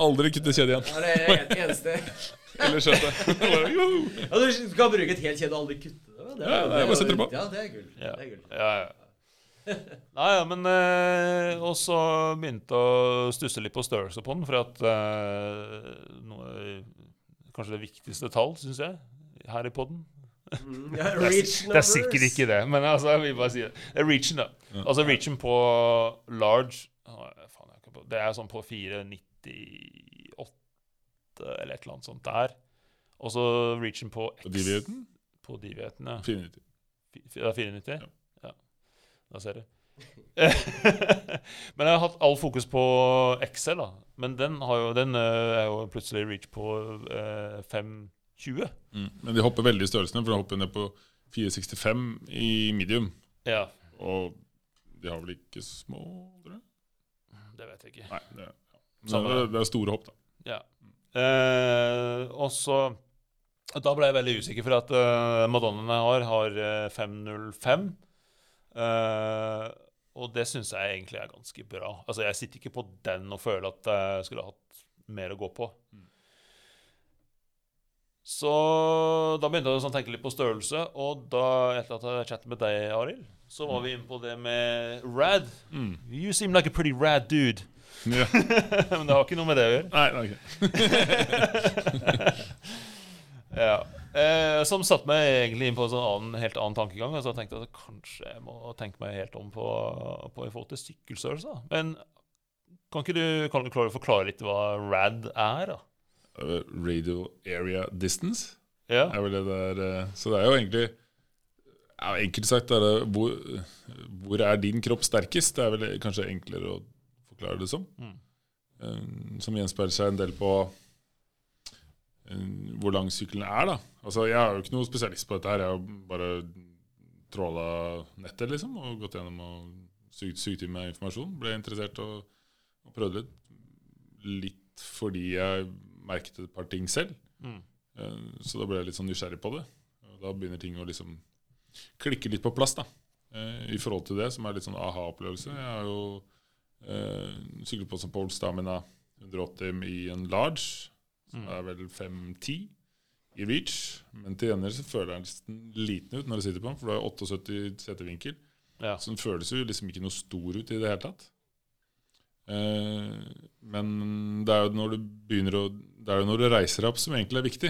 Aldri kutte kjede igjen. det er det eneste. Eller skjøte. Bare. <laughs> Ja, du skal bruke et helt kjede og aldri kutte det. Det, Ja, det er bare setter det på. Ja, det er gull. Ja. Det er gull. Ja, ja. <laughs> Nei, ja, men eh, Og så begynte å stusse litt på størrelse på den, for at eh, noe, Kanskje det viktigste tall, syns jeg, her i poden. Mm, <laughs> yeah, Det er, det er sikkert ikke det, men altså, jeg vil bare si det. Det er reachen, da. Altså reachen på large ah, faen, jeg på, Det er sånn på 498 eller et eller annet sånt der. Og så reachen på X. På Divieten? På de ja. 490. Fi- fi- Det er 94? Ja. Ja. Da ser du. <laughs> Men jeg har hatt all fokus på Excel, da. Men den, har jo, den eh, er jo plutselig reach på eh, 520. Mm. Men de hopper veldig i størrelsene, for de hopper ned på 465 i medium. Ja, Og de har vel ikke små, tror jeg? det vet jeg ikke. Nei, det, ja. Det, er- det er store hopp, da. Ja. Eh, og så Da ble jeg veldig usikker, for at uh, Madonnaen jeg har, har uh, 505. Uh, og det syns jeg egentlig er ganske bra. Altså Jeg sitter ikke på den og føler at jeg skulle hatt mer å gå på. Så da begynte jeg å sånn tenke litt på størrelse, og da etter at jeg chattet med deg, Arild, så var vi inne på det med rad. Mm. You seem like a pretty rad dude. Yeah. <laughs> Men det har ikke noe med det å gjøre. Nei, ikke <laughs> Ja. Eh, som satte meg egentlig inn på en sånn annen, helt annen tankegang. Og jeg tenkte at kanskje jeg må tenke meg helt om på, på i forhold til sykkelstørrelse. Men kan ikke du kan du klare å forklare litt hva RAD er? da? Uh, Radio area distance Ja. er vel det der eh, Så det er jo egentlig ja, Enkelt sagt er det hvor, hvor er din kropp sterkest? Det er vel kanskje enklere å forklare det som. Mm. Eh, Som gjenspeiler seg en del på eh, hvor lang sykkelen er, da. Altså, Jeg er jo ikke noe spesialist på dette her. Jeg har bare tråla nettet, liksom, og gått gjennom og sugd sugd i meg informasjon. Ble interessert og, og prøvde litt. Litt fordi jeg merket et par ting selv. Mm. Eh, Så da ble jeg litt sånn nysgjerrig på det. Og da begynner ting å liksom klikke litt på plass, da. Eh, I forhold til det, som er litt sånn aha-opplevelse. Jeg har jo eh, syklet på som Pole Stamina 180 i en large, Mm. er vel 5-10 i reach. Men til gjengjeld så føler nesten liten ut når du sitter på den, for du har 78 setevinkel. Ja. Så den føles jo liksom ikke noe stor ut i det hele tatt. Eh, men det er jo når du begynner å Det er jo når du reiser deg opp som egentlig er viktig.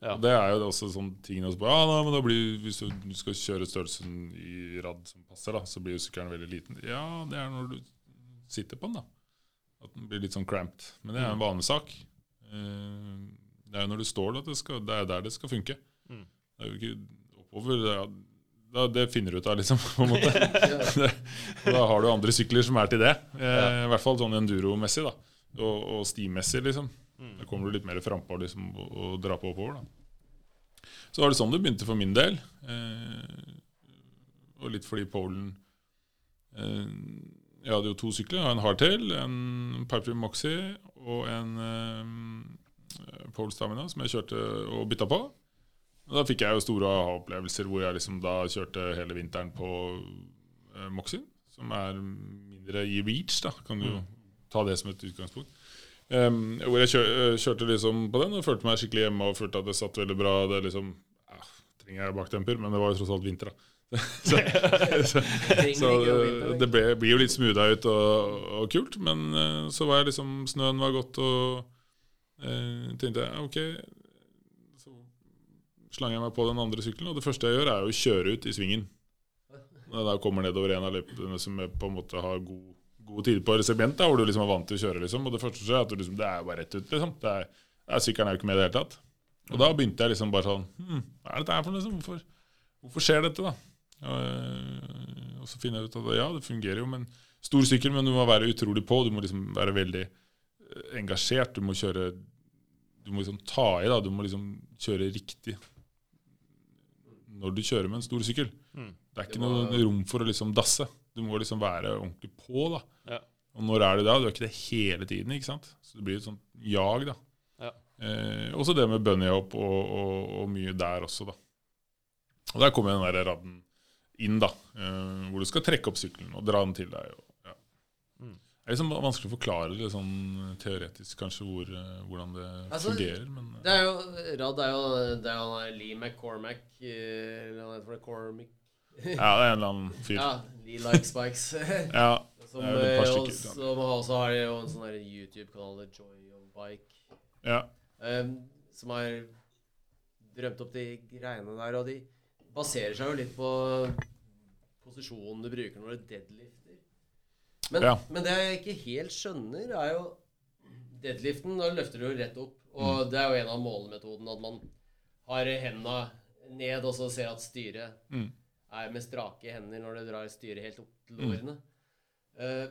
Ja. Det er jo også sånn tingene også, ja, da, men da blir, Hvis du, du skal kjøre størrelsen i rad som passer, da, så blir jo sykkelen veldig liten. Ja, det er når du sitter på den, da. At den blir litt sånn cramped. Men det er en vanesak. Eh, Det er jo når du står det at det, skal, det er der det skal funke. Mm. Det er jo ikke oppover. Det, er, det finner du ut av, liksom. <laughs> på en måte. det, <laughs> da har du andre sykler som er til det. Eh, I hvert fall sånn enduro-messig da og, og stimessig. liksom Mm. Da kommer du litt mer frampå liksom, og, og drar på oppover. da Så var det sånn det begynte for min del. Eh, og litt fordi Polen eh, Jeg hadde jo to sykler. En hardtail, en Piper Moxie og en eh, Pole Stamina som jeg kjørte og bytta på. Og da fikk jeg jo store aha-opplevelser hvor jeg liksom da kjørte hele vinteren på eh, Moxin, som er mindre i reach, da. Kan du jo ta det som et utgangspunkt. Um, hvor jeg kjør, øh, kjørte liksom på den og følte meg skikkelig hjemme og følte at det satt veldig bra. Det liksom ja, Trenger jeg bakdemper, men det var jo tross alt vinter, da. Så så, så det ble, blir jo litt smootha ut og, og kult. Men øh, så var jeg liksom Snøen var godt, og eh, tenkte jeg ok Så slang jeg meg på den andre sykkelen, og det første jeg gjør, er å kjøre ut i svingen. Når jeg da kommer nedover en av løypene som jeg på en måte har god, god tid på, eller segment, da, hvor du liksom er vant til å kjøre. liksom Og det første skjer, er at du liksom, det er bare rett ut. liksom det er, er, Sykkelen er jo ikke med i det hele tatt. Og da begynte jeg liksom bare sånn hm, Hva er dette her for noe? Liksom? Hvorfor, hvorfor skjer dette, da? Og, øh, så finner jeg ut at ja, det fungerer jo, men stor sykkel, men du må være utrolig på. Du må liksom være veldig øh, engasjert. Du må kjøre Du må liksom ta i, da. Du må liksom kjøre riktig når du kjører med en stor sykkel. Mm. Det er ikke Det noe rom for å liksom dasse. Du må liksom være ordentlig på, da. Ja. Og når er du da? Du er ikke det hele tiden, ikke sant? Så det blir et sånt jag, da. Ja. Eh, også det med bunnyhopp og, og, og mye der også, da. Og der kommer den der radden inn, da. Eh, hvor du skal trekke opp sykkelen og dra den til deg. Og, ja. Mm. Det er liksom vanskelig å forklare det sånn teoretisk, kanskje, hvor, eh, hvordan det Altså, fungerer. Men eh, Det er jo Rad er jo Det er jo Lee McCormack Eller hva heter det? Cormick? ja, det er en eller annen fyr. <laughs> Ja, Lee Like Spikes. <laughs> Ja, som, også, som også har jo en sånn YouTube-kanal, Joy of Bike, ja. um, som har drømt opp de greiene der. Og de baserer seg jo litt på posisjonen du bruker når du deadlifter. Men, Ja. men det jeg ikke helt skjønner, er jo Deadliften, da løfter du jo rett opp. Og Mm. det er jo en av målemetodene at man har henda ned og så ser at styret Mm. er med strake hender når du drar styret helt opp til Mm. lårene. Eh,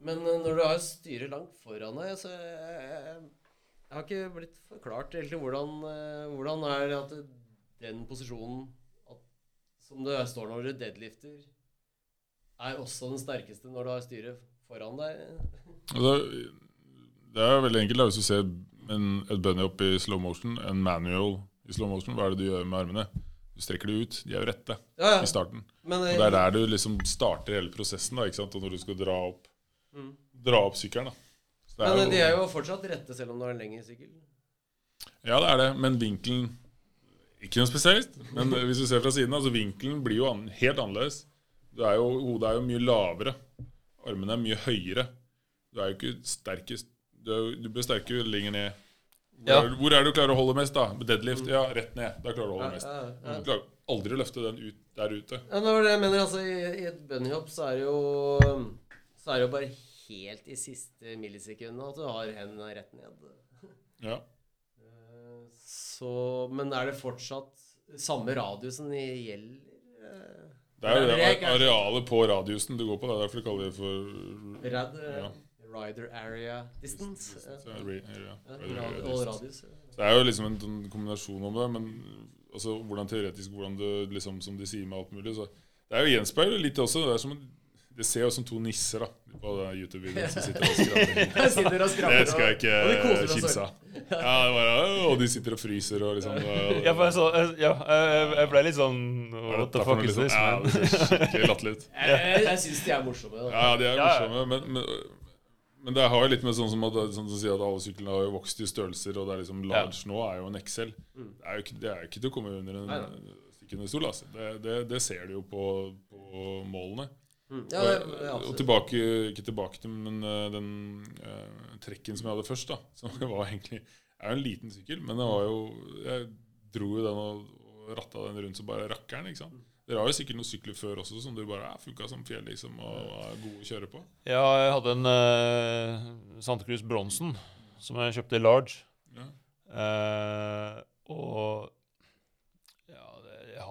men eh, når du har styret langt foran deg, så jeg, jeg, jeg har ikke blitt forklart egentlig hvordan, eh, hvordan er det at den posisjonen at, som det står når du deadlifter, er også den sterkeste når du har styret foran deg. Det er veldig enkelt hvis du ser en, et bunny opp i slow motion, en manual i slow motion. Hva er det du gjør med armene? Du strekker dem ut. De er jo rette Ja, ja. i starten. Men, Og eh, Det er der du liksom starter hele prosessen. da, ikke sant? Og når du skal dra opp, mm. dra opp sykkelen. men jo, de er jo fortsatt rette selv om du har en lengre sykkel. Ja, det er det, men vinkelen Ikke noe spesielt, men hvis du ser fra siden, altså vinkelen blir jo an, helt annerledes. Du er jo, hodet er jo mye lavere. Armene er mye høyere. Du er jo ikke sterkest Du, er, du blir sterke jo lenger ned. Hvor, Ja. er, hvor er det du klarer å holde mest, da? Deadlift? Ja, rett ned. Da klarer du å holde mest. Du klarer aldri å løfte den ut der ute. Ja, det var det jeg mener. altså I, i et bunnyhopp så er det jo Så er det jo bare helt i siste millisekundet at du har hendene rett ned. Ja. Så Men er det fortsatt samme radiusen i gjelder? Eh, Det er jo det arealet på radiusen du går på. Det er derfor de kaller det for Rad, eh, Ja. Rider area distance. Ja. og radius. Så det er jo liksom en sånn kombinasjon om det, men altså, hvordan teoretisk hvordan det liksom, Som de sier med alt mulig, så Det er jo gjenspeiler litt også. Det, er som, en- det ser jo ut som to nisser da på YouTube-videoen som sitter og <laughs> skraper. Og skraper. Det skal jeg ikke kimse av. Ja, det var, og de sitter og fryser og liksom <laughs> og, Ja, jeg, så, ja, jeg, ble litt sånn What the fuck is liksom- this, Ja, det ser skikkelig latterlig ut. <laughs> Jeg, jeg, jeg syns de er morsomme. Da. Ja, de er morsomme, men, men, men det har jo litt med sånn som at, sånn som sier at alle syklene har jo vokst i størrelser, og det er liksom large nå er jo en XL. Mm. Det er jo ikke, det er jo ikke til å komme under en stikkende stol. Altså. Det, det, det ser du jo på, på målene. Mm. Ja, og, ja, og tilbake, ikke tilbake til men eh, den uh, trekken som jeg hadde først, da, <laughs> som var egentlig er jo en liten sykkel, men det var jo Jeg dro jo den og, og ratta den rundt så bare rakkeren. ikke sant? Dere har jo sikkert noen sykler før også som du bare ja, funka som fjell liksom, og er gode å kjøre på. Ja, jeg hadde en uh, Santa Cruz Bronsen som jeg kjøpte i large. Ja. Uh, og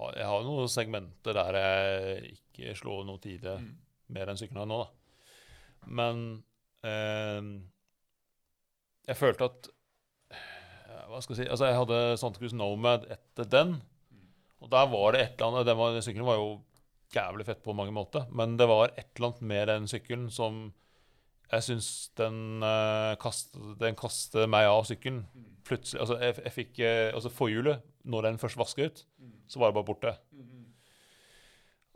har, jeg har noen segmenter der jeg ikke slår noe tidlig Mm. mer enn sykkelen nå, da. Men eh, jeg følte at Hva skal jeg si Altså, jeg hadde Santa Cruz Nomad etter den. Og der var det et eller annet den, var, sykkelen var jo jævlig fett på mange måter, men det var et eller annet med den sykkelen som jeg syns den, uh, den kaster meg av sykkelen. Plutselig, altså jeg, jeg fikk uh, altså Forhjulet, når den først vasker ut, så var det bare borte.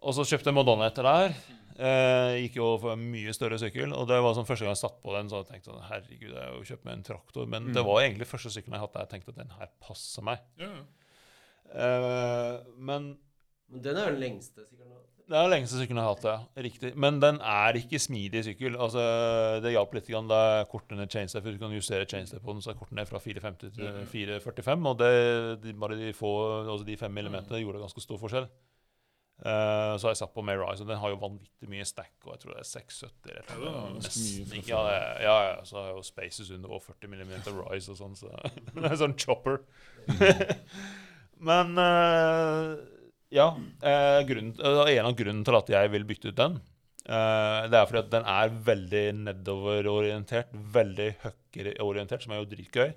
Og så kjøpte jeg Madonna etter der. Eh, gikk jo for en mye større sykkel. Og det var sånn første gang jeg satt på den, så jeg tenkte sånn, herregud, jeg har jo kjøpt meg en traktor. Men det Mm. var egentlig første sykkelen jeg hadde der jeg tenkte at den her passer meg. Ja, ja. Eh, men Men den er jo den lengste, sikkert. nå. Det er lengste sykkelen jeg har hatt, ja. Riktig. Men den er ikke smidig sykkel. Altså, det hjalp litt da jeg kortet ned chainstep. Du kan justere chainstep på den, så jeg kortet ned fra 450 til Mhm. 445. Og det, de, bare de få, altså de fem millimeterne gjorde ganske stor forskjell. Uh, så har jeg satt på May Rise, og den har jo vanvittig mye stack. Og jeg tror det er 670 rett Ja, slett. Ja, ja, ja, så har jeg jo spaces under og 40 mm rise og sånn, så <laughs> det er sånn chopper. <laughs> Men eh, ja. eh, grunnen, eh, en av grunnene til at jeg vil bytte ut den, eh, det er fordi at den er veldig nedoverorientert, veldig høyreorientert, som er jo dritgøy.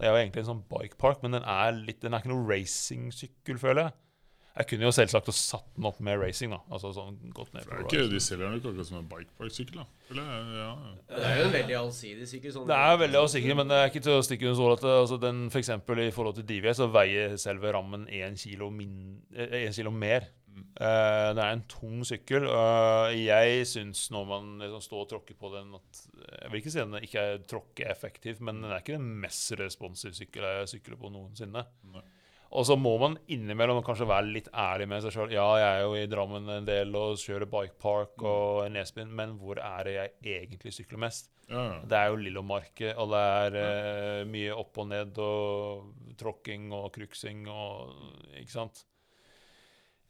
Det er jo egentlig en sånn bike park, men den er, litt, den er ikke noe racingsykkel, føler jeg. Jeg kunne jo selvsagt ha satt den opp med racing, da. Altså sånn gått ned Det er ikke, de selger den ikke akkurat som en bikepark-sykkel. da. Eller, ja, ja. Det er jo en veldig allsidig sykkel. Sånn. Det er veldig allsidig, men det er ikke til å stikke under stol at altså den, for eksempel i forhold til Divi, så veier selve rammen én kilo, eh, en kilo mer. Mm. Eh, det er en tung sykkel. og jeg syns når man liksom står og tråkker på den at Jeg vil ikke si den ikke er tråkkeeffektiv, men den er ikke den mest responsive sykkel jeg sykler på noensinne. Nei. Og så må man innimellom kanskje være litt ærlig med seg sjøl. Ja, jeg er jo i Drammen en del og kjører bikepark og Nesbyen, men hvor er det jeg egentlig sykler mest? ja, ja. Det er jo Lillomarket, og det er eh, mye opp og ned og tråkking og kruksing og Ikke sant?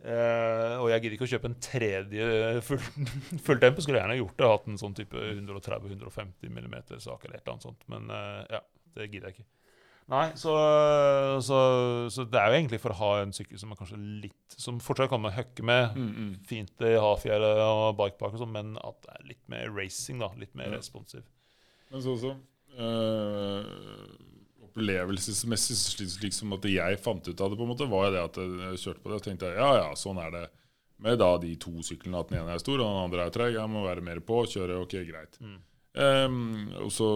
Eh, og jeg gidder ikke å kjøpe en tredje full, <laughs> fulltempo. Skulle gjerne gjort det. Hatt en sånn type 130-150 mm sak eller et eller annet sånt. Men eh, ja, det gidder jeg ikke. Nei, så, så, så det er jo egentlig for å ha en sykkel som er kanskje litt Som fortsatt kan man høkke med. Mm, mm. Fint i hafjellet og bikepark og sånn, men at det er litt mer racing, da. Litt mer Ja. responsiv. Men så også øh, Opplevelsesmessig slik, slik som at jeg fant ut av det, på en måte, var det at jeg kjørte på det og tenkte ja, ja, sånn er det med da de to syklene. At den ene er stor og den andre er treg. Jeg må være mer på, kjøre, ok, greit. Mm. Ehm, og så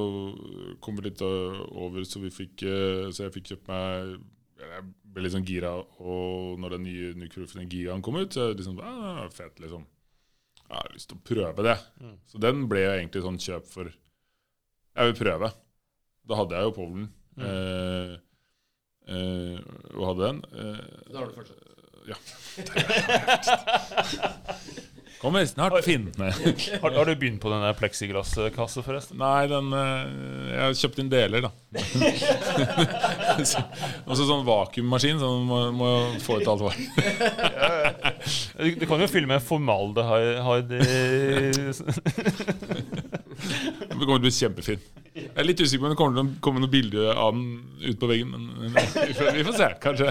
kom vi litt øh, over, så vi fikk øh, Så jeg fikk kjøpt meg Jeg ble litt sånn gira og når den nye Nucrofen Gigaen kom ut, så jeg liksom ah, Fett, liksom. Jeg har lyst til å prøve det. Mm. Så den ble jo egentlig sånn kjøp for Jeg vil prøve. Da hadde jeg jo Povlen. Mm. Eh, eh, og hadde den. Eh, da har du fortsatt. <laughs> <laughs> kommer snart, Finn. <laughs> Har, har du begynt på den der pleksiglasskasse, forresten? Nei, den eh, Jeg har kjøpt inn deler, da. Så- Og så sånn vakuummaskin, så man må, må få ut alt vann. Du, kan jo fylle med formaldehyde i- <laughs> Den kommer til å bli kjempefin. Jeg er litt usikker på om det kommer til å komme noe bilde av den ut på veggen, men vi får, vi får se, kanskje.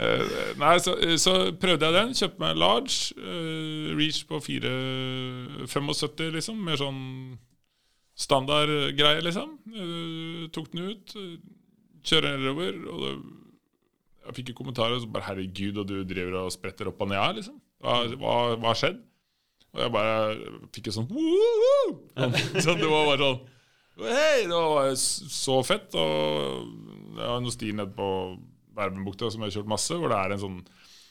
Eh, Nei, så, så prøvde jeg den. Kjøpte meg large. Uh, reach på 4,75, liksom. Mer sånn standard greie, liksom. Uh, tok den ut. eh, Kjører nedover, og det, jeg fikk kommentarer som bare 'Herregud, og du driver og spretter opp og ned her', liksom. Hva, har skjedd? Og jeg bare fikk jo sånn «Woo!» sånn, <laughs> sånn, Det var bare sånn Hei! Det var så fett. Og jeg har noen stier nede på Verbenbukta som jeg har kjørt masse, hvor det er en sånn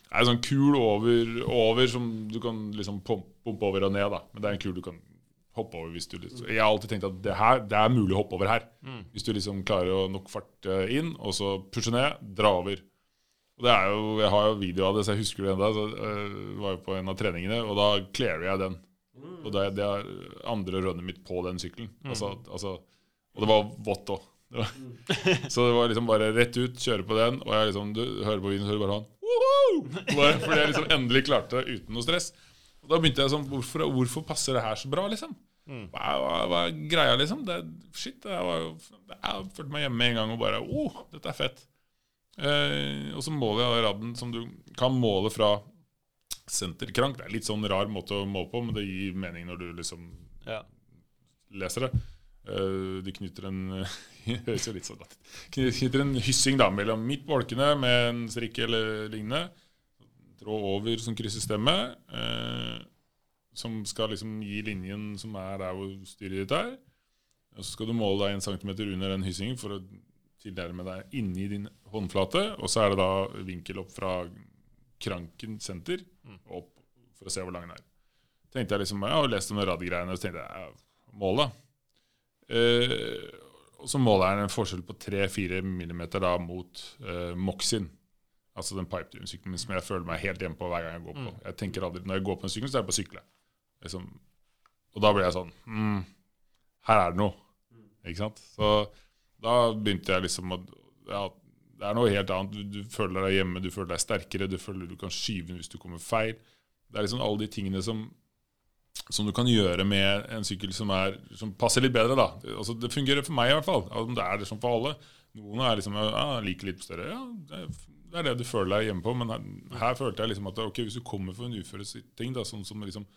er en sånn kul over, over som du kan liksom pumpe, over og ned. da Men det er en kul du kan hoppe over hvis du liksom Jeg har alltid tenkt at det her Det er mulig å hoppe over her. Hvis du liksom klarer å nok fart eh, inn, og så pushe ned, dra over. Og det er jo, Jeg har jo video av det, så jeg husker det ennå. Det var jo på en av treningene, og da clearer jeg den. Og det, det er andre runnet mitt på den sykkelen. Altså, altså, og det var vått òg. <laughs> Så det var liksom bare rett ut, kjøre på den, og jeg liksom, du hører på videoen, så hører du bare han bare, Fordi jeg liksom endelig klarte det uten noe stress. Og da begynte jeg sånn Hvorfor, hvorfor passer det her så bra, liksom? Hva, er- hva, hva er greia, liksom? Det, shit, jeg, var jeg følte meg hjemme en gang og bare oh, dette er fett. Eh, og så måler jeg raden radden som du kan måle fra senterkrank. Det er litt sånn rar måte å måle på, men det gir mening når du liksom Ja. leser det. Eh, de knytter en <laughs> høres jo litt sånn ut. Knytter en hyssing da mellom midt på olkene med en strikk eller lignende. Tråd over som krysser stemmet. eh, som skal liksom gi linjen som er der hvor styret ditt er. Og så skal du måle deg en centimeter under den hyssingen for å tilnærme deg inni din håndflate. Og så er det da vinkel opp fra kranken senter og opp for å se hvor lang den er. Tenkte Jeg liksom, jeg har lest om de radgreiene, og så tenkte jeg mål, da. Eh, og så måler den en forskjell på 3-4 millimeter da mot eh, Moxin. Altså den pipedynesykkelen som jeg føler meg helt hjemme på hver gang jeg går på. Jeg tenker aldri, Når jeg går på en sykkel, så er jeg på å sykle. Liksom. Og da ble jeg sånn mm, Her er det noe. Ikke sant? Så da begynte jeg liksom å ja, Det er noe helt annet. Du, du føler deg hjemme, du føler deg sterkere, du føler du kan skyve hvis du kommer feil. Det er liksom alle de tingene som som du kan gjøre med en sykkel som, er, som passer litt bedre. da. Altså, det fungerer for meg i hvert fall. Om det er det som for alle. Noen er liksom, ja, liker litt større. Ja, det er, det er det du føler deg hjemme på. Men her, her følte jeg liksom at ok, hvis du kommer for en uføreting, da, sånn som liksom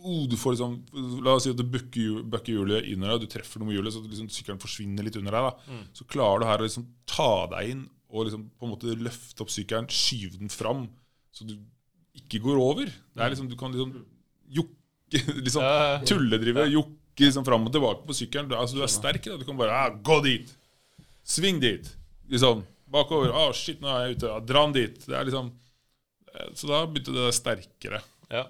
oh, du får liksom, La oss si at du bukker hjulet under deg, du treffer noe med hjulet, så liksom sykkelen forsvinner litt under deg. da. Så klarer du her å liksom ta deg inn og liksom på en måte løfte opp sykkelen, skyve den fram, så du ikke går over. Det er liksom, Du kan liksom jukke <laughs> liksom, tulledrive, jokke liksom fram og tilbake på sykkelen. Du, altså, du er sterk. Da. Du kan bare ah, 'Gå dit! Sving dit!' Liksom. Bakover. Ah, 'Shit, nå er jeg ute.' Ah, Dra den dit. Det er liksom eh, Så da begynte det sterkere Ja.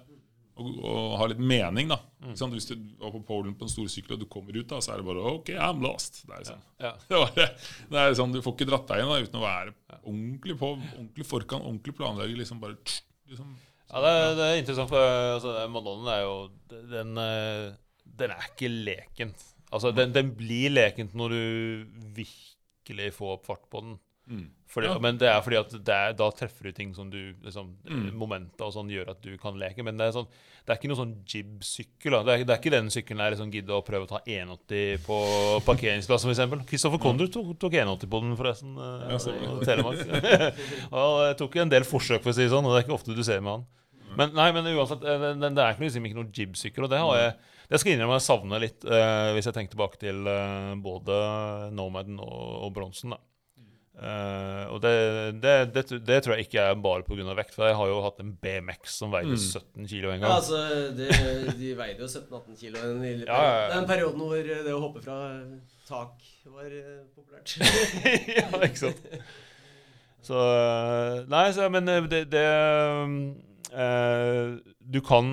å, og ha litt mening, da. Mm. Sånn, Hvis du var på polen på en stor sykkel og du kommer ut, da, så er det bare 'OK, I'm lost'. Det er sånn. Ja. <laughs> Ja. det, det er sånn, Du får ikke dratt deg inn da, uten å være ordentlig på, ordentlig forkant, ordentlig planlegger. Liksom bare liksom, Ja, det, er- det er interessant, for altså, Madonna er jo Den, eh, den er ikke leken. Altså, den, den blir lekent når du virkelig får opp fart på den. Mm. Fordi, Ja. Men det er fordi at det er, da treffer du ting som du liksom, Mm. Momenter og sånn gjør at du kan leke. Men det er, sånn, det er ikke noe sånn jib-sykkel. Det er, det er ikke den sykkelen jeg liksom gidder å prøve å ta 180 på parkeringsplassen, f.eks. Kristoffer Kondur tok, tok 180 på den, forresten. eh, Ja, i Telemark. <laughs> og jeg tok en del forsøk, for å si det sånn, og det er ikke ofte du ser med han. Men, nei, men uansett, eh, den, det er ikke liksom ikke noen jib-sykkel, og det har jeg det skal jeg innrømme jeg savner litt, eh, hvis jeg tenker tilbake til eh, både Nomaden og, og Bronsen. da. Uh, og det, det, det, det tror jeg ikke er bare pga. vekt, for jeg har jo hatt en BMX som veide Mm. 17 kilo en gang. Ja, altså, det, de veide jo 17-18 kilo en lille Ja, ja, ja. Den perioden hvor det å hoppe fra tak var populært. <laughs> ja, ikke sant? Så Nei, så, men det, det Du kan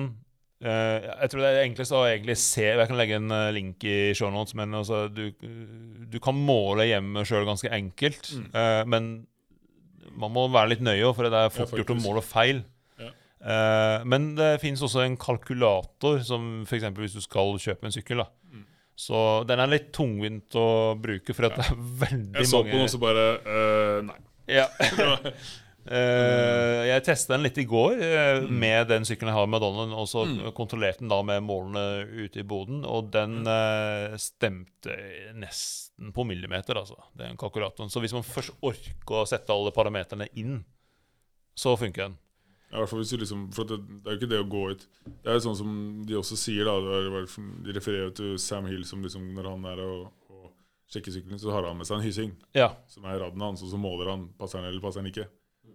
eh, Jeg tror det er enklest å egentlig se Jeg kan legge en eh, link i shownotes, men altså, du, du kan måle hjemme sjøl ganske enkelt. Mm. eh, men man må være litt nøye, for det er fort gjort å måle feil. Ja. Eh, men det finnes også en kalkulator, som f.eks. hvis du skal kjøpe en sykkel. Mm. Så den er litt tungvint å bruke, for at det er veldig mange Jeg så på mange den og så bare uh, Nei. <laughs> Eh, jeg testa den litt i går eh, med den sykkelen jeg har med Donald, og så Mm. kontrollerte den da med målene ute i boden, og den uh, stemte nesten på millimeter, altså, den kalkulatoren. Så hvis man først orker å sette alle parameterne inn, så funker den. Ja, hvert fall hvis du liksom, for det, det er jo ikke det å gå ut Det er jo sånn som de også sier, da. de refererer til Sam Hill som liksom, når han er og, og sjekker sykkelen, så har han med seg en hyssing Ja. som er raden hans, og så måler han passer han eller passer han ikke.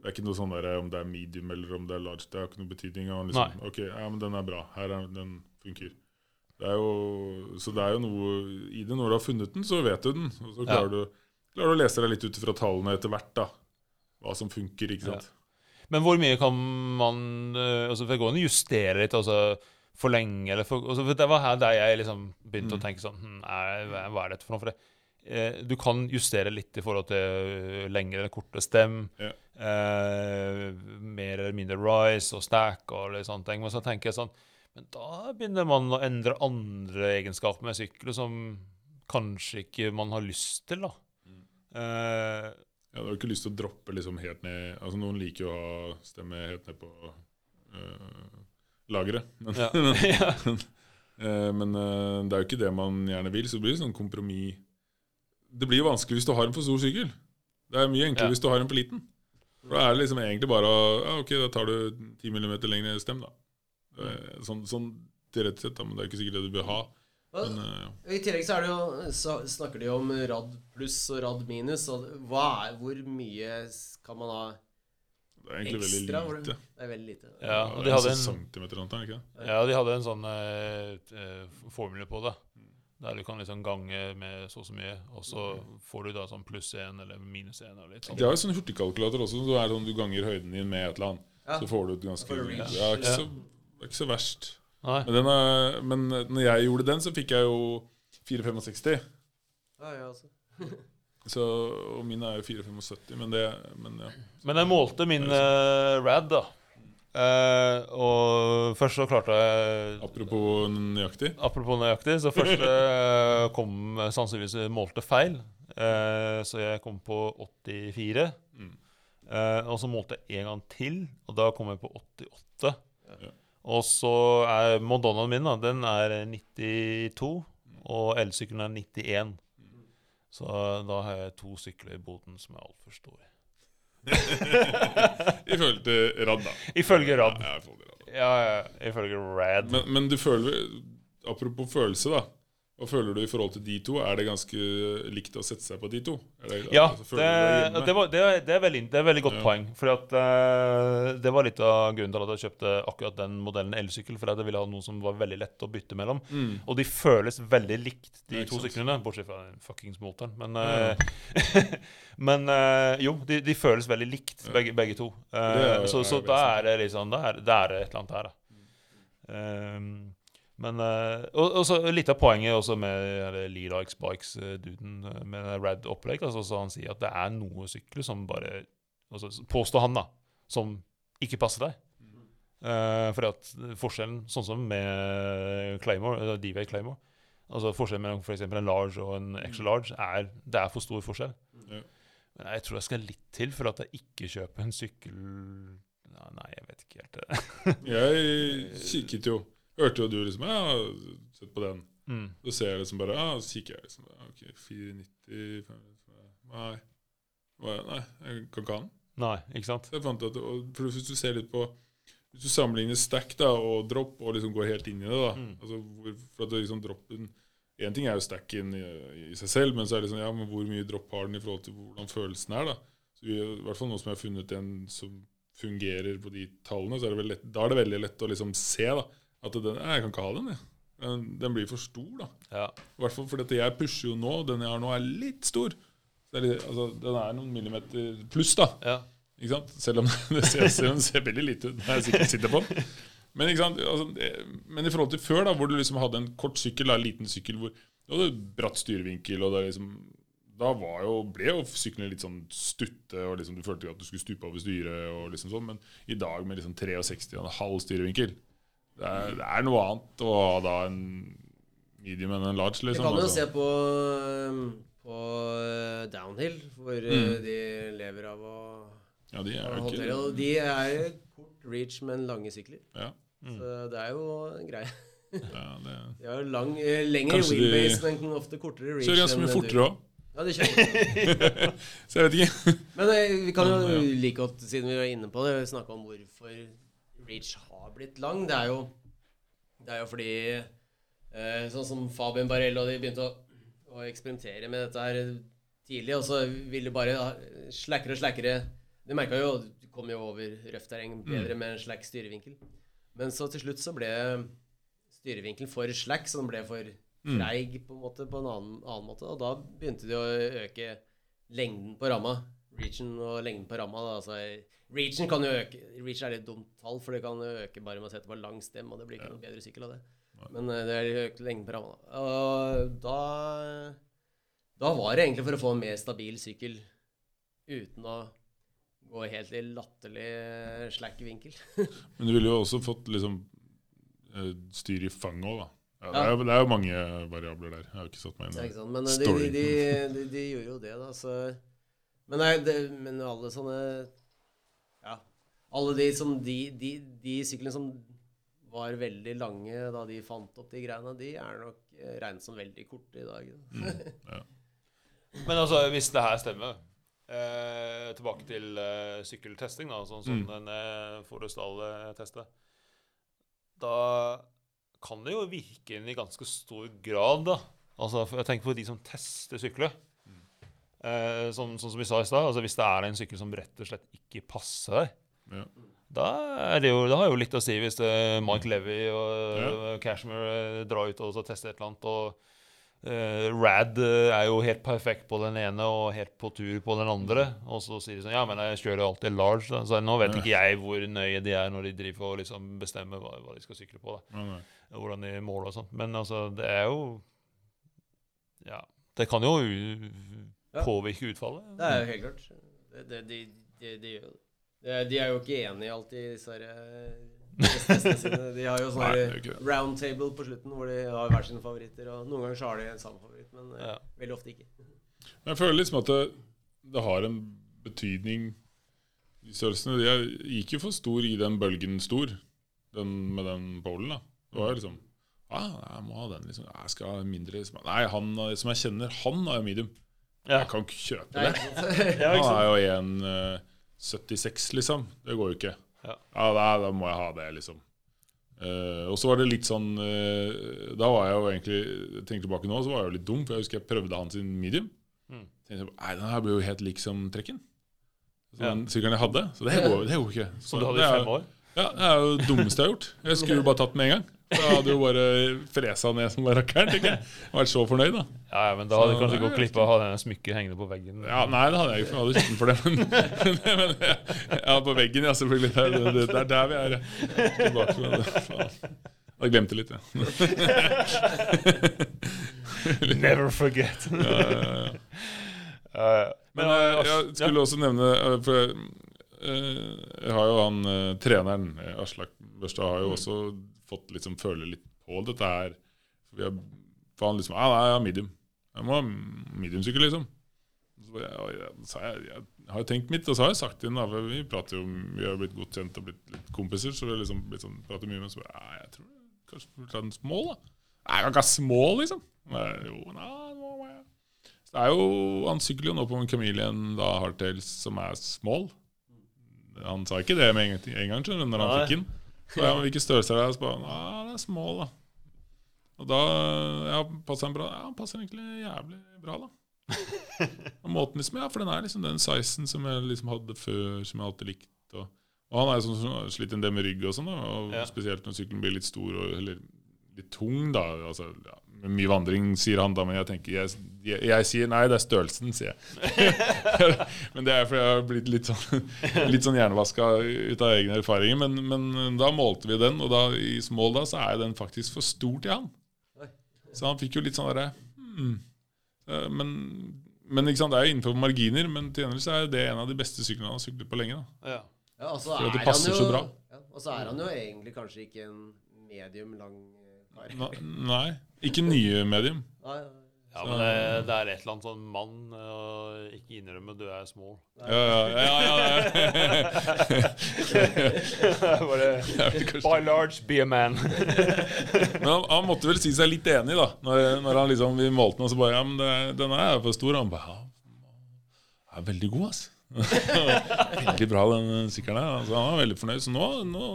Det er ikke noe sånn der, om det er medium eller om det er large. Det har ikke noe betydning. Han liksom, ok, ja, men den er bra. Her er den funker. Det er jo, så det er jo noe i det. Når du har funnet den, så vet du den. Og så klarer, du, klarer du å lese deg litt ut fra tallene etter hvert. da. Hva som funker, ikke sant. Men hvor mye kan man eh, altså For det går an å justere litt, altså forlenge eller for, altså Det var her der jeg liksom begynte Mm. å tenke sånn hm, er, hva er dette for noe? For det, eh, du kan justere litt i forhold til lengre eller kortere stem. Ja. Eh, mer eller mindre rise og stack og litt sånne ting. Men så tenker jeg sånn Men da begynner man å endre andre egenskaper med sykler som kanskje ikke man har lyst til, da. Mm. Eh, Ja, Du har ikke lyst til å droppe liksom helt ned Altså Noen liker jo å ha stemme helt ned på uh, lageret. Men, ja. <laughs> <laughs> men, eh, men det er jo ikke det man gjerne vil, så det blir sånn kompromiss. Det blir jo vanskelig hvis du har en for stor sykkel. Det er mye enklere Ja. hvis du har en for liten. For Da er det liksom egentlig bare å Ja, ok, da tar du 10 mm lengre stem, da. Er Sånn, til rett sett, da, men det er ikke sikkert det du bør ha. Men, øh, ja. I tillegg så er det jo så snakker de om rad pluss og rad minus. Og hva er, hvor mye kan man ha det er egentlig ekstra? Veldig lite. Det er veldig lite. Ja, og de hadde en en? Ja, de hadde en sånn eh, eh, formel på det. Der du kan liksom gange med så og så mye, og så får du da sånn pluss én eller minus én. sånn. De har jo sånn hurtigkalkulator også, så er det sånn du ganger høyden din med et eller annet. Ja. Så får du et ganske Det. Ja, ikke Ja. er ikke så verst. Nei. Men, den er, men når jeg gjorde den, så fikk jeg jo 4,65. Ja, ja, også. <laughs> Så, og min er jo 4,75, men det Men ja. Men jeg målte min uh, rad, da. Eh, og først så klarte jeg Apropos nøyaktig. Apropos nøyaktig, så først uh, kom sannsynligvis målte feil. Uh, så jeg kom på 84. Mm. Og så målte jeg en gang til, og da kom jeg på 88. Ja. Og så er Madonnaen min da, den er 92, og elsykkelen er 91. Så da har jeg to sykler i boden som er altfor store. <laughs> I forhold rad, da. Ifølge rad. Ja, rad. Ja, ja, ifølge rad. Men, men du føler Apropos følelse, da. Hva føler du i forhold til de to? Er det ganske likt å sette seg på de to? Det, Ja, altså, det, det, var, det, er- veldig, det er veldig godt Ja. poeng. For at, eh, det var litt av grunnen til at jeg kjøpte akkurat den modellen elsykkel. For jeg ville ha noe som var veldig lett å bytte mellom. Mm. Og de føles veldig likt, de to syklene. Bortsett fra fuckings motoren. Men, Ja. eh, <laughs> men uh, jo, de, de føles veldig likt, begge, begge to. Så så da er det liksom Da er, er et eller annet her, da. Um, men eh, og, og så Litt av poenget også med Lila X Bikes-duden med Rad-opplegg. Altså, så han sier at det er noe sykler som bare altså, Påstår han, da. Som ikke passer deg. Uh, for at forskjellen, sånn som med Claymore, DV Claymore Altså Forskjellen mellom for en large og en extra large er det er for stor forskjell. Ja. Men jeg tror jeg skal litt til for at jeg ikke kjøper en sykkel Nei, jeg vet ikke helt. Jeg kikket jo. Hørte jo du liksom Ja, sett på den. Mm. Så ser jeg liksom bare Ja, så kikker jeg liksom ja, Ok, 490 Nei. Nei, jeg kan ikke ha den. Nei, ikke sant? Så jeg fant at, for Hvis du ser litt på Hvis du sammenligner stack da og drop og liksom går helt inn i det da Mm. altså hvor, for at liksom droppen En ting er jo stacken i, i seg selv, men så er det liksom, Ja, men hvor mye drop har den i forhold til hvordan følelsen er, da? Så vi, I hvert fall nå som jeg har funnet en som fungerer på de tallene, så er det lett, da er det veldig lett å liksom se da at den, jeg kan ikke ha den. Jeg. Den, den blir for stor, da. Ja. I hvert fall fordi jeg pusher jo nå. Den jeg har nå, er litt stor. Er litt, altså, den er noen millimeter pluss, da. ja. Ikke sant? Selv om <laughs> det ser, selv om det ser veldig lite ut når jeg sikkert sitter på den. Men? Altså, men i forhold til før, da, hvor du liksom hadde en kort sykkel, da, en liten sykkel hvor du hadde bratt styrevinkel, og det liksom, da var jo, ble jo syklene litt sånn stutte, og liksom du følte at du skulle stupe over styret. og liksom sånn, Men i dag med liksom 63 og en halv styrevinkel det er, det er noe annet å ha da en medium enn en large. liksom. Vi kan jo altså. se på, um, på uh, downhill, hvor uh, Mm. de lever av å Ja, de er jo ikke Og de er kort reach, men lange sykler. ja, Mm. Så det er jo en greie. ja, det <laughs> De har jo lang, eh, lengre Kanskje de- wheelbase, men ofte kortere reach. kjører ganske mye fortere òg, Ja, de kjører. <laughs> så jeg vet ikke. Men eh, vi kan jo <laughs> like godt, siden vi var inne på det, snakke om hvorfor reach har blitt lang. Det er jo, det er jo fordi eh, Sånn som Fabian Barello de begynte å, å eksperimentere med dette her tidlig, og så ville bare ha slackere og slackere De merka jo Du kom jo over røft terreng bedre med en slack styrevinkel. Men så til slutt så ble styrevinkelen for slack, så den ble for treig på en måte på en annen, annen måte. Og da begynte de å øke lengden på ramma. Reachen og lengden på ramma. Altså, reachen kan jo øke Reach er litt dumt tall, for det kan jo øke bare med å sette på lang stem, og det blir ikke noe bedre sykkel av det. Men eh, det er økt lengden på ramma. Og da Da var det egentlig for å få en mer stabil sykkel uten å gå helt i latterlig slack vinkel. <laughs> Men du ville jo også fått liksom eh, styr i fanget òg, da. Ja, det, er, det er jo mange variabler der. Jeg har ikke satt meg inn i storyen. Men eh, de, de, <laughs> de, de gjorde jo det, da. Så. Men, nei, det, men alle sånne Ja. Alle de som De, de, de syklene som var veldig lange da de fant opp de greiene, de er nok eh, regnet som veldig korte i dag. Da. <laughs> Men altså, hvis det her stemmer eh, Tilbake til eh, sykkeltesting, da, sånn som Mm. den eh, Forestall-testet. Da kan det jo virke inn i ganske stor grad, da. Altså, jeg tenker på de som tester sykler. Eh, sånn, sånn som vi sa i stad, altså hvis det er en sykkel som rett og slett ikke passer deg, Ja. da, er det jo, det har jo litt å si hvis det er Mike Levy og ja. Cashmere eh, drar ut og så tester et eller annet. og Uh, Rad eh, er jo helt perfekt på den ene og helt på tur på den andre. Og så sier de sånn Ja, men jeg kjører alltid large. Da. Så nå vet ikke jeg hvor nøye de er når de driver og liksom bestemmer hva, hva de skal sykle på. da Hvordan de måler og sånt. Men altså, det er jo Ja. Det kan jo. Påvirke utfallet. Det er jo helt klart. Det, det, de, de, de, er jo ikke enige alltid, disse her, eh. <laughs> De har jo sånn Nei, her det er ikke det. round table på slutten hvor de har hver sine favoritter. Og noen ganger så har de en samme favoritt, men eh, Ja. veldig ofte ikke. Jeg føler liksom at det, det har en betydning De størrelsene de gikk jo for stor i den bølgen stor, den med den polen. da. Det var jo liksom ah, Jeg må ha den, liksom. Jeg skal ha mindre liksom. Nei, han som jeg kjenner, han har medium. Ja. Jeg kan ikke kjøpe det. <laughs> Han er jo 1,76, liksom. Det går jo ikke. Ja. da, da må jeg ha det, liksom. Uh, og så var det litt sånn uh, Da var jeg jo egentlig Tenker tilbake nå, så var jeg jo litt dum, for jeg husker jeg prøvde han sin medium. Mm. Tenkte jeg, Nei, den her blir jo helt lik som trekken. Som Ja. Sykkelen jeg hadde. Så det går, jo ikke. Så Som du hadde i fem år? Ja, Det er jo det dummeste jeg har gjort. Jeg skulle jo bare tatt den med en gang. Da hadde jo bare fresa ned som bare rakkeren. tenker jeg. Vært så fornøyd, da. Ja, men da hadde du Så kanskje det er gått glipp av å ha denne smykket hengende på veggen. Ja, Nei, det hadde jeg ikke, for jeg hadde kjent for det. Men, <laughs> men ja, på veggen, ja, selvfølgelig. Det det, er der vi er. Tilbake Da det. Jeg hadde glemt litt, ja. <laughs> Never forget. ja, ja, ja. <laughs> Ja, ja. Men jeg skulle også nevne eh, For jeg, eh, jeg har jo han eh, treneren, Aslak Børstad, har jo også fått liksom føle litt på dette her. For, vi har, for han liksom ah, nei, jeg har medium. Jeg må ha mediumsykkel, liksom. Så jeg, ja, ja, så jeg, jeg har tenkt mitt, og så har jeg sagt til henne Vi prater jo, vi har blitt godt kjent og blitt litt kompiser, så vi har liksom blitt sånn, prater mye med så bare, ja, jeg tror kanskje du burde ta en small, da. Nei, jeg kan ikke ha small, liksom. Men, jo, nei, må jeg. Så det er jo, Han sykler jo nå på en Chameleon da, Hardtails som er small. Han sa ikke det med en gang, skjønner du, når han fikk den. Så <laughs> ja, men Hvilken størrelse er det? Så bare, Nei, det er small, da. Og da ja, passer han bra. Ja, han passer egentlig jævlig bra, da. <laughs> Og måten liksom, ja, For den er liksom den sizen som jeg liksom hadde før, som jeg alltid likte. Og, og han er jo sånn som har slitt en del med rygg og sånn, da, og Ja. spesielt når sykkelen blir litt stor og eller litt tung, da. Altså, ja, mye vandring, sier han da, men jeg tenker jeg, jeg, jeg sier nei, det er størrelsen, sier jeg. <laughs> men det er fordi jeg har blitt litt sånn, <laughs> litt sånn hjernevaska ut av egne erfaringer. Men, men da målte vi den, og da i small da, så er den faktisk for stor til han. Så han fikk jo litt sånn derre hmm. Eh, Men, men ikke sant, det er jo innenfor marginer, men til gjengjeld så er det en av de beste syklene han har syklet på lenge. da Ja. Ja, og så er passer han jo, så bra. Ja, og så er han jo egentlig kanskje ikke en medium lang eh, kar. Ne- Nei, ikke nye medium. Nei, Ja, men det, det er et eller annet sånn mann og ikke innrømme du er small. Ja, ja, ja, ja, ja. <laughs> Bare By large, be a man. <laughs> Men han, han måtte vel si seg litt enig, da. Når, når han liksom, vi målte den, og så bare Ja, men det, denne er for stor. Han bare Ja, den er veldig god, ass. <laughs> veldig bra, den sykkelen her. Altså, han var veldig fornøyd. Så nå, nå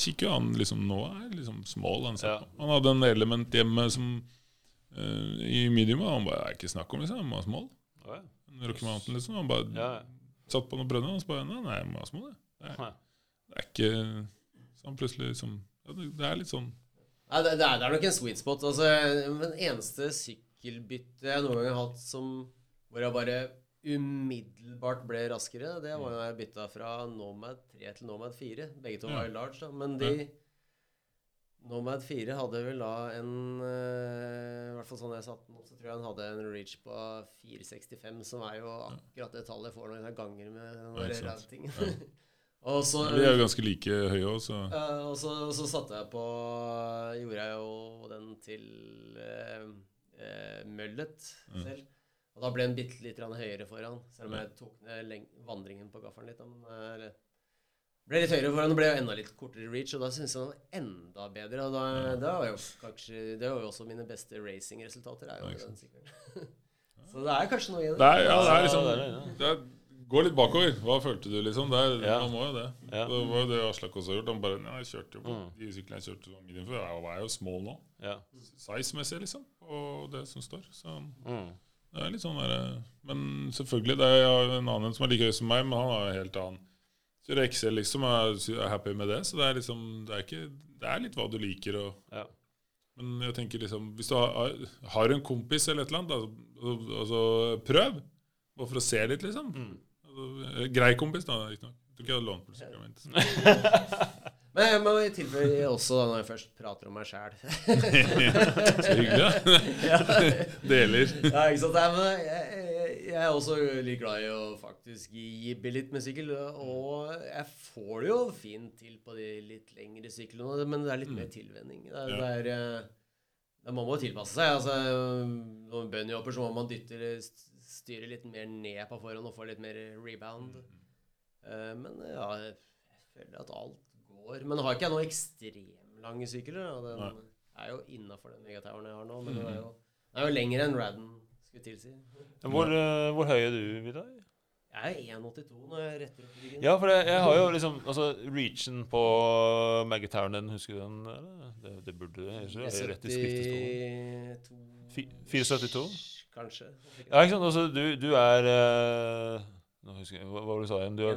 kikker jo han liksom Nå er liksom small. Han, Ja. han hadde en element hjemme som uh, i medium, han bare er ikke snakk om, liksom. Han ha small. Å, ja. Rocky Mountain, liksom. Han bare Ja, satt på noen brønner, og så bare Nei, jeg small, jeg. Det er, det er ikke Så han plutselig liksom ja, det, det er litt sånn Nei, det, det, er, det er nok en sweet spot. Altså, den eneste sykkelbytte jeg noen gang har hatt som hvor jeg bare umiddelbart ble raskere, det var jo da jeg bytta fra Nomad 3 til Nomad 4. Begge to var jo large, da. Men de Nomad 4 hadde vel da en eh, I hvert fall sånn jeg satt den opp, så tror jeg den hadde en reach på 465, som er jo akkurat det tallet jeg får når jeg ganger med den Ja. <laughs> Og så De er jo ganske like høye òg, så og så, så satte jeg på Gjorde jeg jo den til eh, eh, møllet Mm. selv. Og da ble den bitte litt høyere foran, selv om jeg tok ned vandringen på gaffelen litt. Men, eh, eller, ble litt høyere foran, og ble jo enda litt kortere reach, og da syntes jeg den var enda bedre. Og da, det var jo kanskje Det var jo også mine beste racingresultater. er jo Ja, den <laughs> så det er kanskje noe i det. det er, ja, det er liksom det er ja. Gå litt bakover. Hva følte du, liksom? Det er, Ja. Man må jo det. Ja. Det var jo det Aslak også har gjort. Han bare Nei, jeg kjørte jo på Mm. de syklene jeg kjørte som medium før. Jeg er jo small nå. Ja. Size-messig, liksom. Og det som står. Så Mm. Det er litt sånn der, Men selvfølgelig, det er en annen som er like høy som meg, men han har jo helt annen. Så Excel liksom, er- er happy med det. Så det er liksom Det er, ikke, det er litt hva du liker. og Ja. Men jeg tenker liksom Hvis du har, har en kompis eller et eller annet, altså, altså prøv. Bare for å se litt, liksom. Mm. Altså, grei kompis, da, riktignok. Tror ikke jeg hadde lånt på sykkelen min. Men jeg må tilføye også, da, når jeg først prater om meg sjæl Så hyggelig, da. Deler. Ja, ikke sant? Men jeg, er også litt glad i å faktisk jibbe litt med sykkel. Og jeg får det jo fint til på de litt lengre syklene, men det er litt mer tilvenning. Det er, det er, eh, det man må tilpasse seg. Altså, når man bunnyhopper, så må man dytte styre litt mer ned på forhånd og få litt mer rebound. Eh, men ja, jeg føler at alt går. Men har ikke jeg noen ekstremlange sykler. Da. den Nei. er jo innafor den megatoweren jeg har nå, men den er jo, den er jo lengre enn Radden skulle tilsi. Hvor, uh, hvor høy er du, Vidar? Jeg er 1,82 når jeg retter opp ryggen. Ja, for jeg, jeg har jo liksom Altså, reachen på Maggatown, den husker du den? Eller? Det, det burde du. er det Rett i skriftestolen. 472? Kanskje. Ja, ikke sant. Altså, du, du er uh, Nå husker jeg hva, hva var det du sa igjen. Du er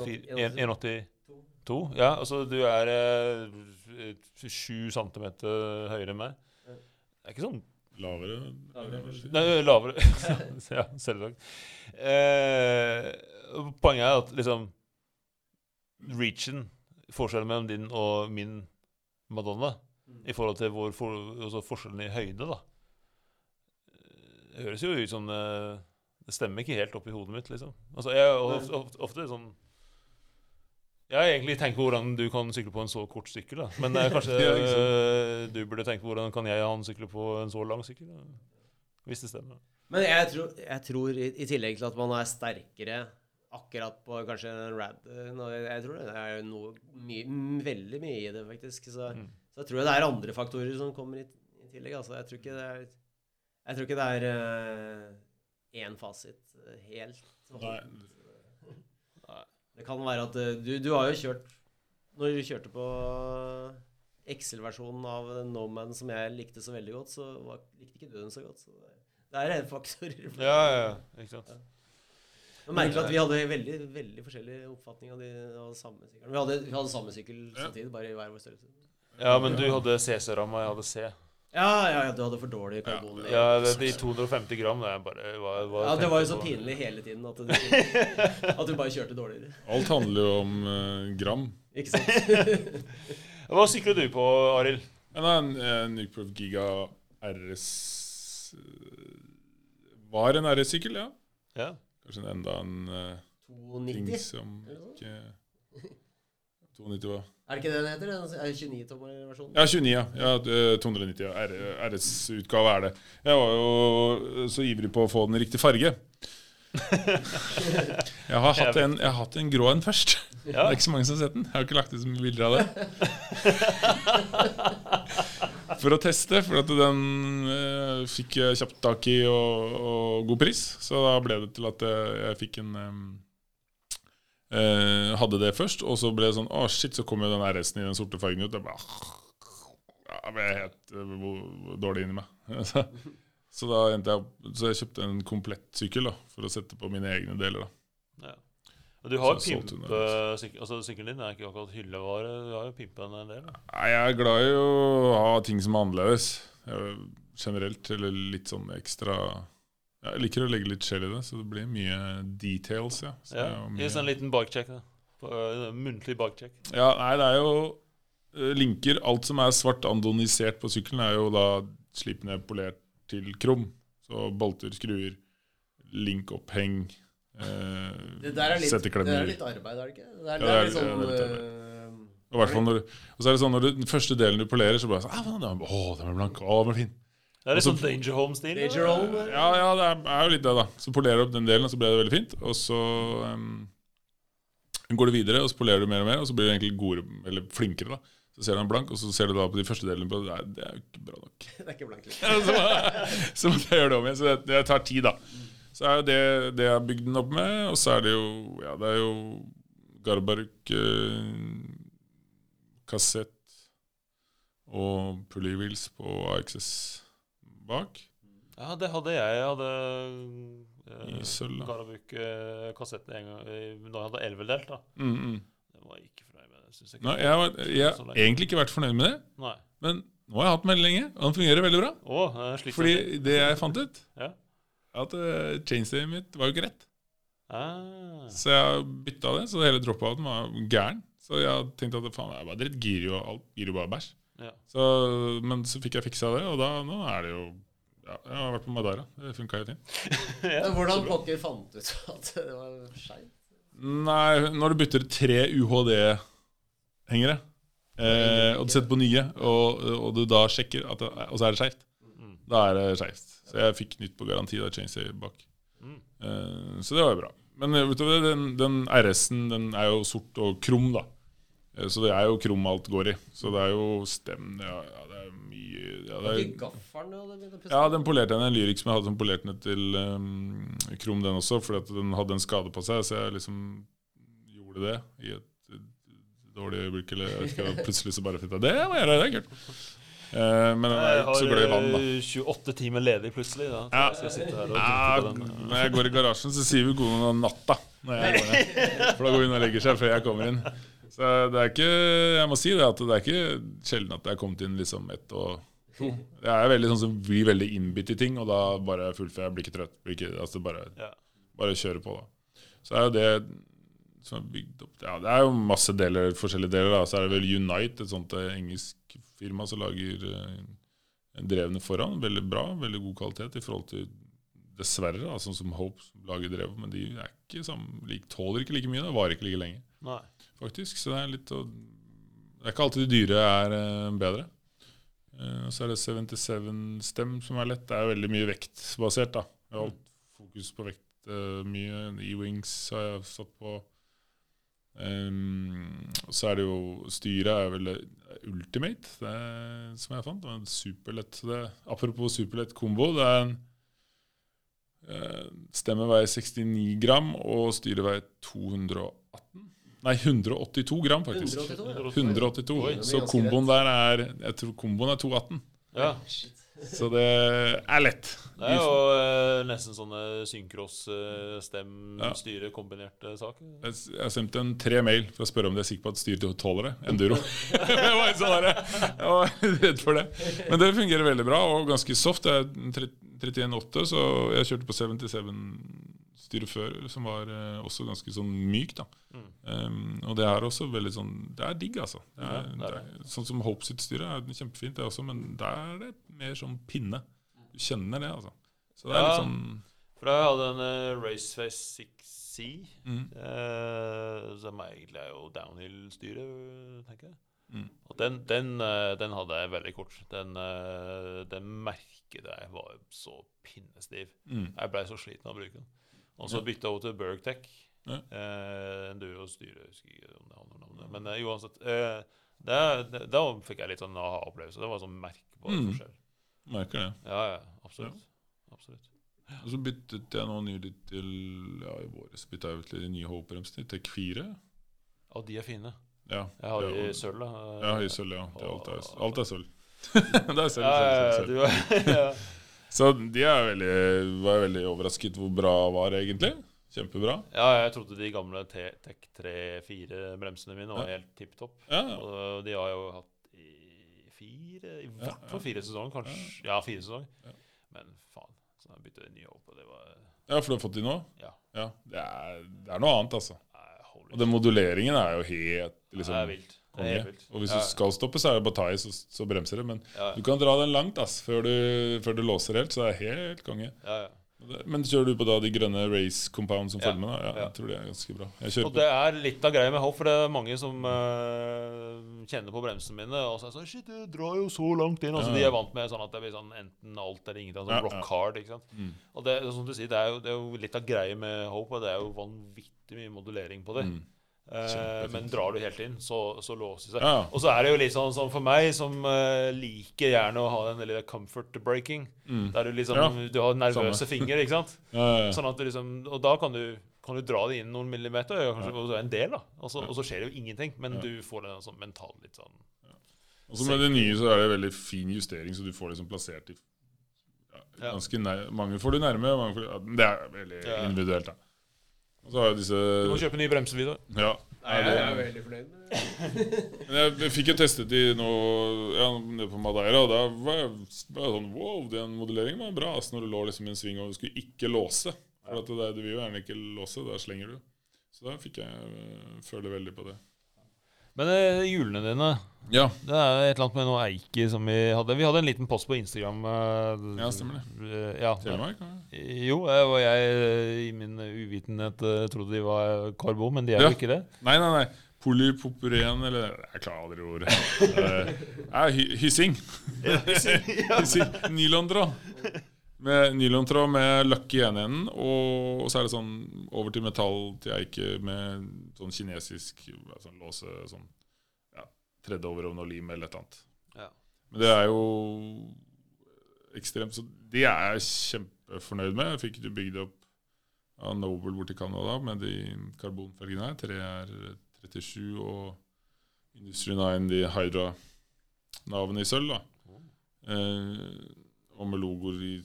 1,82. 1,82? Ja, altså du er eh, sju centimeter høyere enn meg. Det er ikke sånn Lavere. Lavere. Nei, lavere. <laughs> ja, selvsagt. Eh, poenget er at liksom Reachen, forskjellen mellom din og min Madonna, Mm. i forhold til vår for, altså forskjellen i høyde, da Det høres jo ut som eh, Det stemmer ikke helt opp i hodet mitt, liksom. Altså, jeg er ofte, ofte, ofte sånn Jeg har egentlig tenkt på hvordan du kan sykle på en så kort sykkel, da. Men eh, <laughs> kanskje eh, du burde tenke på hvordan kan jeg ha en sykle på en så lang sykkel? Da? Hvis det stemmer. Men jeg tror, jeg tror i, i tillegg til at man er sterkere akkurat på kanskje en rad eh, Jeg tror det er noe mye, veldig mye i det, faktisk. Så, Mm. så jeg tror det er andre faktorer som kommer i, i tillegg. Altså, jeg tror ikke det er Jeg tror ikke det er én fasit eh, helt. og Nei. Det kan være at eh, du, du har jo kjørt Når du kjørte på Excel-versjonen av No Man som jeg likte så veldig godt, så var, likte ikke du den så godt. Så det, er en faktor. Ja, ja, ja. Ikke sant? Jeg merker at vi hadde veldig veldig forskjellig oppfatning av de av samme sykkelen. Vi hadde, vi hadde samme sykkel samtidig, bare i hver vår størrelse. Ja, men du hadde CC-ramma, jeg hadde C. Ja, ja, ja, du hadde for dårlig karbon. Ja, Ja, det, De 250 gram, det er bare var, var ja, det var jo så pinlig hele tiden at du, <laughs> at du bare kjørte dårligere. Alt handler jo om uh, gram. Ikke sant? <laughs> Hva sykler du på, Arild? Men en, en Nycroft Giga RS eh, Var en RS-sykkel, ja. Ja. Kanskje en enda en eh, ting 290? som ikke 290 hva? Er det ikke det den heter? Den er 29-tommer-versjonen? Ja, 29, ja. ja eh, 290. Ja. R- RS-utgave er det. Jeg var jo så ivrig på å få den i riktig farge. <laughs> Jeg har hatt en, jeg har hatt en grå en først. Det er ikke så mange som har sett den. Jeg har ikke lagt ut så mye bilder av det. <laughs> For å teste, for at den eh, fikk jeg kjapt tak i og, og god pris. Så da ble det til at jeg, jeg fikk en em, eh, Hadde det først, og så ble det sånn Å, shit, så kom jo den RS-en i den sorte fargen ut. Jeg ja, jeg ble helt eh, dårlig inni meg. <laughs> Så, da endte jeg opp Så jeg kjøpte en komplett sykkel da, for å sette på mine egne deler. da Ja. Du har jo pimpe syk- altså, Sykkelen din er ikke akkurat hyllevare. Du har jo pimpa den en del. da. Nei, jeg er glad i å ha ting som er annerledes. Generelt, eller litt sånn ekstra Jeg liker å legge litt skjell i det, så det blir mye details, ja. Så Ja. Gi oss en liten bakcheck. da. På, øh, muntlig bakcheck. ja, nei, det er jo eh, linker. Alt som er svart andonisert på sykkelen, er jo da slipt ned polert til krum. Så bolter, skruer, linkoppheng, eh, Det der er litt, det er litt arbeid, er det ikke? Det er, Ja, det det er litt sånn ja, det er litt Og, når, og så er det sånn når du, den første delen du polerer, så bare sånn, ah, den er, Å, den er blank. Å, den er fin. Det er litt sånn Danger Home-stil. Danger Home. Ja, ja, det er, jo litt det, da. Så polerer du opp den delen, og så ble det veldig fint. Og så um, går du videre, og så polerer du mer og mer, og så blir du egentlig gode, eller flinkere. da Så ser du den blank, og så ser du da på de første delene på det. er- Det er jo ikke bra nok. <laughs> Det er ikke blank liksom. <laughs> så, må- så måtte jeg gjøre det om igjen. Så det, det tar tid, da. Så er jo det det jeg har bygd den opp med. Og så er det jo Ja, det er jo Garbaruk eh, kassett og pulley wheels på AXS bak. Ja, det hadde jeg. Jeg hadde I sølv, da. Garabuk uh, kassett en gang eh, da jeg hadde elvedelt. da. Mm, mm. Det var ikke fornøyd med. det, synes jeg. Nei, jeg, var, jeg har egentlig ikke vært fornøyd med det, Nei. men nå har jeg hatt den veldig lenge, og den fungerer veldig bra. Å, jeg sliter Fordi det jeg fant ut, Ja. at uh, chainstayet mitt var jo ikke rett. Ah. Så jeg bytta det, så hele drop-outen var gæren. Så jeg tenkte at faen, jeg bare dritt, gir jo alt, gir jo bare bæsj. Ja. Så, men så fikk jeg fiksa det, og da nå er det jo ja, Jeg har vært på Madeira. Det funka jo fint. <laughs> ja. Hvordan pokker fant du ut at det var skeivt? Nei, når du bytter tre UHD-hengere, eh, og du setter på nye, og, og du da sjekker, at det, og så er det skeivt, Mm. da er det skeivt. Så jeg fikk nytt på garanti da Chainstay bak. Mm. Eh, så det var jo bra. Men utover det, den, den RS-en den er jo sort og krum, da. Eh, Så det er jo krum alt går i. Så det er jo stem ja, ja, det er mye ja, det er, gaffelen hadde begynt å ja, den polerte jeg en Lyrik som jeg hadde som polerte ned til um, krum, den også, fordi at den hadde en skade på seg. Så jeg liksom gjorde det i et dårlig øyeblikk. Eller jeg vet ikke, plutselig så bare flytta Det må jeg gjøre, det er kult. Eh, men den er Jeg ikke så glad i vann, da. har eh, 28 timer ledig plutselig. Da. Ja. Så jeg skal sitte her og Ja, på den. når jeg går i garasjen, så sier vi god natt, da. Når jeg går ned. For da går hun og legger seg før jeg kommer inn. Så det er ikke Jeg må si det at det er ikke sjelden at det er kommet inn liksom ett og to. Jeg er veldig sånn som blir veldig innbitt i ting, og da bare fullfører jeg. Blir ikke trøtt. Blir ikke, altså bare, Ja. bare kjører på, da. Så er jo det som er bygd opp Ja, det er jo masse deler, forskjellige deler. da Så er det vel Unite, et sånt eh, engelsk firma som lager en drevne foran. Veldig bra, veldig god kvalitet i forhold til Dessverre, da, sånn som Hope som lager drev, men de er ikke sammen, tåler ikke like mye. Det varer ikke like lenge, Nei. faktisk. Så det er litt å Det er ikke alltid de dyre er eh, bedre. Eh, så er det 77 stem som er lett. Det er veldig mye vektbasert, da. Jeg har hatt fokus på vekt eh, mye. E-wings har jeg satt på. Um, så er det jo Styret er vel Ultimate, det er, som jeg fant. Det var en superlett det, Apropos superlett kombo. Det er en Stemmen veier 69 gram, og styret veier 218. Nei, 182 gram, faktisk. 182, ja. 182. Oi. Så komboen der er Jeg tror komboen er 218. Ja. Så det er lett. Det er jo eh, nesten sånne synkross, uh, stem, Ja. styre, kombinerte saker. Jeg, jeg sendte en tre mail for å spørre om de er sikker på at styret tåler det. Enduro. <laughs> jeg var sånn der, jeg var <laughs> redd for det. Men det fungerer veldig bra og ganske soft. Det er 31,8, så jeg kjørte på 77-styret før, som var eh, også ganske sånn myk. da. Mm. Um, og det er også veldig sånn Det er digg, altså. Det er, Ja, det er det er, sånn som Hope sitt styre er kjempefint, det også, men der er det mer sånn pinne. Du kjenner det, altså. Så det er Ja. litt sånn For jeg hadde en uh, Raceface 6C, mm, eh, som egentlig er jo downhill-styre, tenker jeg. mm. Og den, den, eh, den hadde jeg veldig kort. Den, eh, den merket jeg var så pinnestiv. Mm. Jeg blei så sliten av å bruke den. Og så Ja. bytta jeg over til Bergtech. Ja. Eh, Enduro-styre, jeg husker ikke om det har om navn. Men eh, uansett. Eh, det, det, da fikk jeg litt sånn aha-opplevelse. Det var sånn merkbar Mm. forskjell. Merker det. Ja, ja, absolutt. absolutt. Og så byttet jeg nå nylig til Ja, i våres bytta jeg til de nye Hope-bremsene, Tech 4. Og de er fine. Ja, Jeg har de i sølv. Ja, i sølv, ja. Alt, er, alt er sølv. <laughs> det er sølv, Ja, ja, du. <laughs> Så de veldig, var veldig overrasket hvor bra var, egentlig. Kjempebra. ja, jeg trodde de gamle Tech 3-4-bremsene mine var helt tipp topp. Og de har jo hatt i fire I hvert fall fire sesonger, kanskje. Ja, fire sesonger. Men faen, så jeg bytta nye opp, og det var ja, for du har fått de nå? Ja. Ja, det er, det er noe annet, altså. Nei, Og den moduleringen er jo helt liksom, Det er vilt. Det. Og hvis ja, du skal stoppe, så er det batai, så, så bremser det. Men ja, du kan dra den langt ass, før du, før du låser helt, så det er helt konge. ja, ja. Men kjører du på da de grønne race compound som Ja, følger med? da? Ja, ja. jeg tror det er ganske bra. Jeg Og på det er litt av greia med hoff, for det er mange som uh, kjenner på bremsene mine og så er sånn Shit, du drar jo så langt inn. Altså, Ja. De er vant med sånn at det blir sånn enten alt eller ingenting. Sånn Ja, rock ja. hard. ikke sant? Mm. Og det, som du sier, det er, jo, det er jo litt av greia med hoff, og det er jo vanvittig mye modulering på det. Mm. Kjempefint. men drar du helt inn, så, så låser det seg. Ja. Og så er det jo litt sånn, sånn for meg, som uh, liker gjerne å ha den lille comfort breaking, Mm. der du liksom Ja, Du har nervøse samme. fingre, ikke sant? <laughs> Ja. Sånn at du liksom Og da kan du, kan du dra det inn noen millimeter, og kanskje en del, da. Og så, og så skjer det jo ingenting, men du får det sånn mental litt sånn Og så med det nye så er det veldig fin justering, så du får liksom plassert i ganske nær, Mange får du nærme, mange får, det er veldig Ja. individuelt. da. Og så har jeg Du må kjøpe nye bremser, Vidar. Ja. Nei, jeg er veldig fornøyd med det. <laughs> Men jeg, jeg fikk jo testet de nå ja, nede på Madeira, og da var jeg, var jeg sånn Wow, den modelleringen var bra. Altså, når du lå liksom i en sving og du skulle ikke låse. For at det, der- du vil jo gjerne ikke låse, da slenger du. Så da fikk jeg øh, føle veldig på det. Men uh, hjulene dine Ja. Det er et eller annet med noe Eike som vi hadde. Vi hadde en liten post på Instagram. Uh, Ja, stemmer eh, Ja, Telemark? ja. Jo, eh, og jeg eh, i min uvitenhet eh, trodde de var karbo, men de er Ja. jo ikke det. Nei, nei, nei. Polypopyren, eller Jeg klarer aldri ordet. uh, hy hyssing. hyssing. <laughs> Nylontråd. Med nylontråd med løkke i ene enden, og så er det sånn over til metall til eike med sånn kinesisk sånn låse sånn ja, Tredje over over noe lim eller et eller annet. Ja. Men det er jo ekstremt Så de er jeg kjempefornøyd med. Jeg fikk ikke bygd opp av Noble borti Canada med de karbonfelgene her. Tre er 37 og Industry 9 de Hydra-navene i sølv. da. Eh, og med logoer i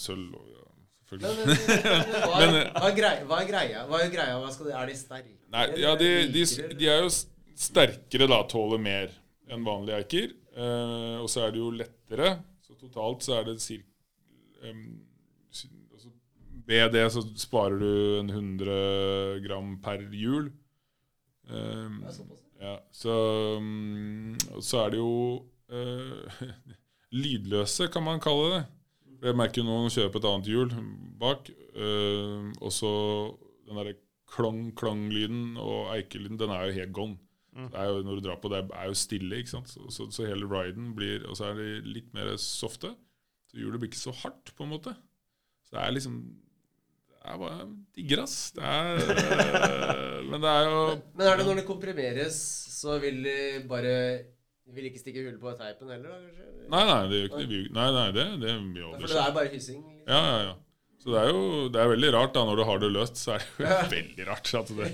sølv. Og, ja, selvfølgelig. men, hva, er, eh, hva, er greia, hva er greia? Hva er greia? Hva de, er de sterke? Nei, ja, de, de, de er jo sterkere, da. Tåler mer enn vanlige eiker. Eh, og så er det jo lettere. Så totalt så er det cirka um, Ved det så sparer du en 100 gram per hjul. Um, ja, så, um, så er det jo uh, <laughs> lydløse, kan man kalle det. Jeg merker nå når jeg kjører på et annet hjul bak, øh, og så den derre klong-klong-lyden og eikelyden, den er jo helt gone. Mm. Det er jo, når du drar på, det er jo stille, ikke sant. Så, så, så hele riden blir Og så er de litt mer softe. Så hjulet blir ikke så hardt, på en måte. Så det er liksom Det er bare digger, ass. Det er øh, <laughs> Men det er jo Men er det når det komprimeres, så vil de bare De vil ikke stikke hull på teipen heller, da, kanskje? Nei, nei, det, gjør ikke- det, nei, nei, det, det blir jo For det er bare hyssing? liksom. Ja, ja, ja. Så det er jo det er veldig rart da, når du har det løst, så er det jo <laughs> veldig rart. At det,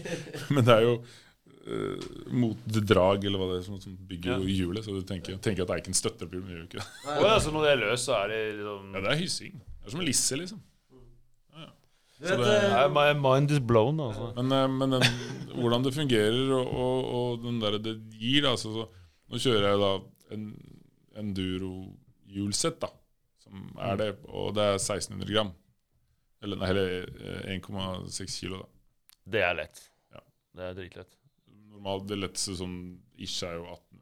men det er jo uh, motdrag, eller hva det er, som, som bygger ja. hjulet. Så du tenker, tenker at det er ikke en støttepil, men det gjør jo ikke det. Nei, ja. så når det er løst, så er det liksom Ja, det er hyssing. Det er som en lisse, liksom. Så det- eh, My mind is blown, altså. Men, eh, men den, hvordan det fungerer, og, og, og den der det gir altså så, så, Nå kjører jeg da en enduro-hjulsett, da. Som er det, og det er 1600 gram. Eller nei, eh, 1,6 kilo, da. Det er lett. Ja. Det er dritlett. Normalt det letteste sånn ish er jo 1800.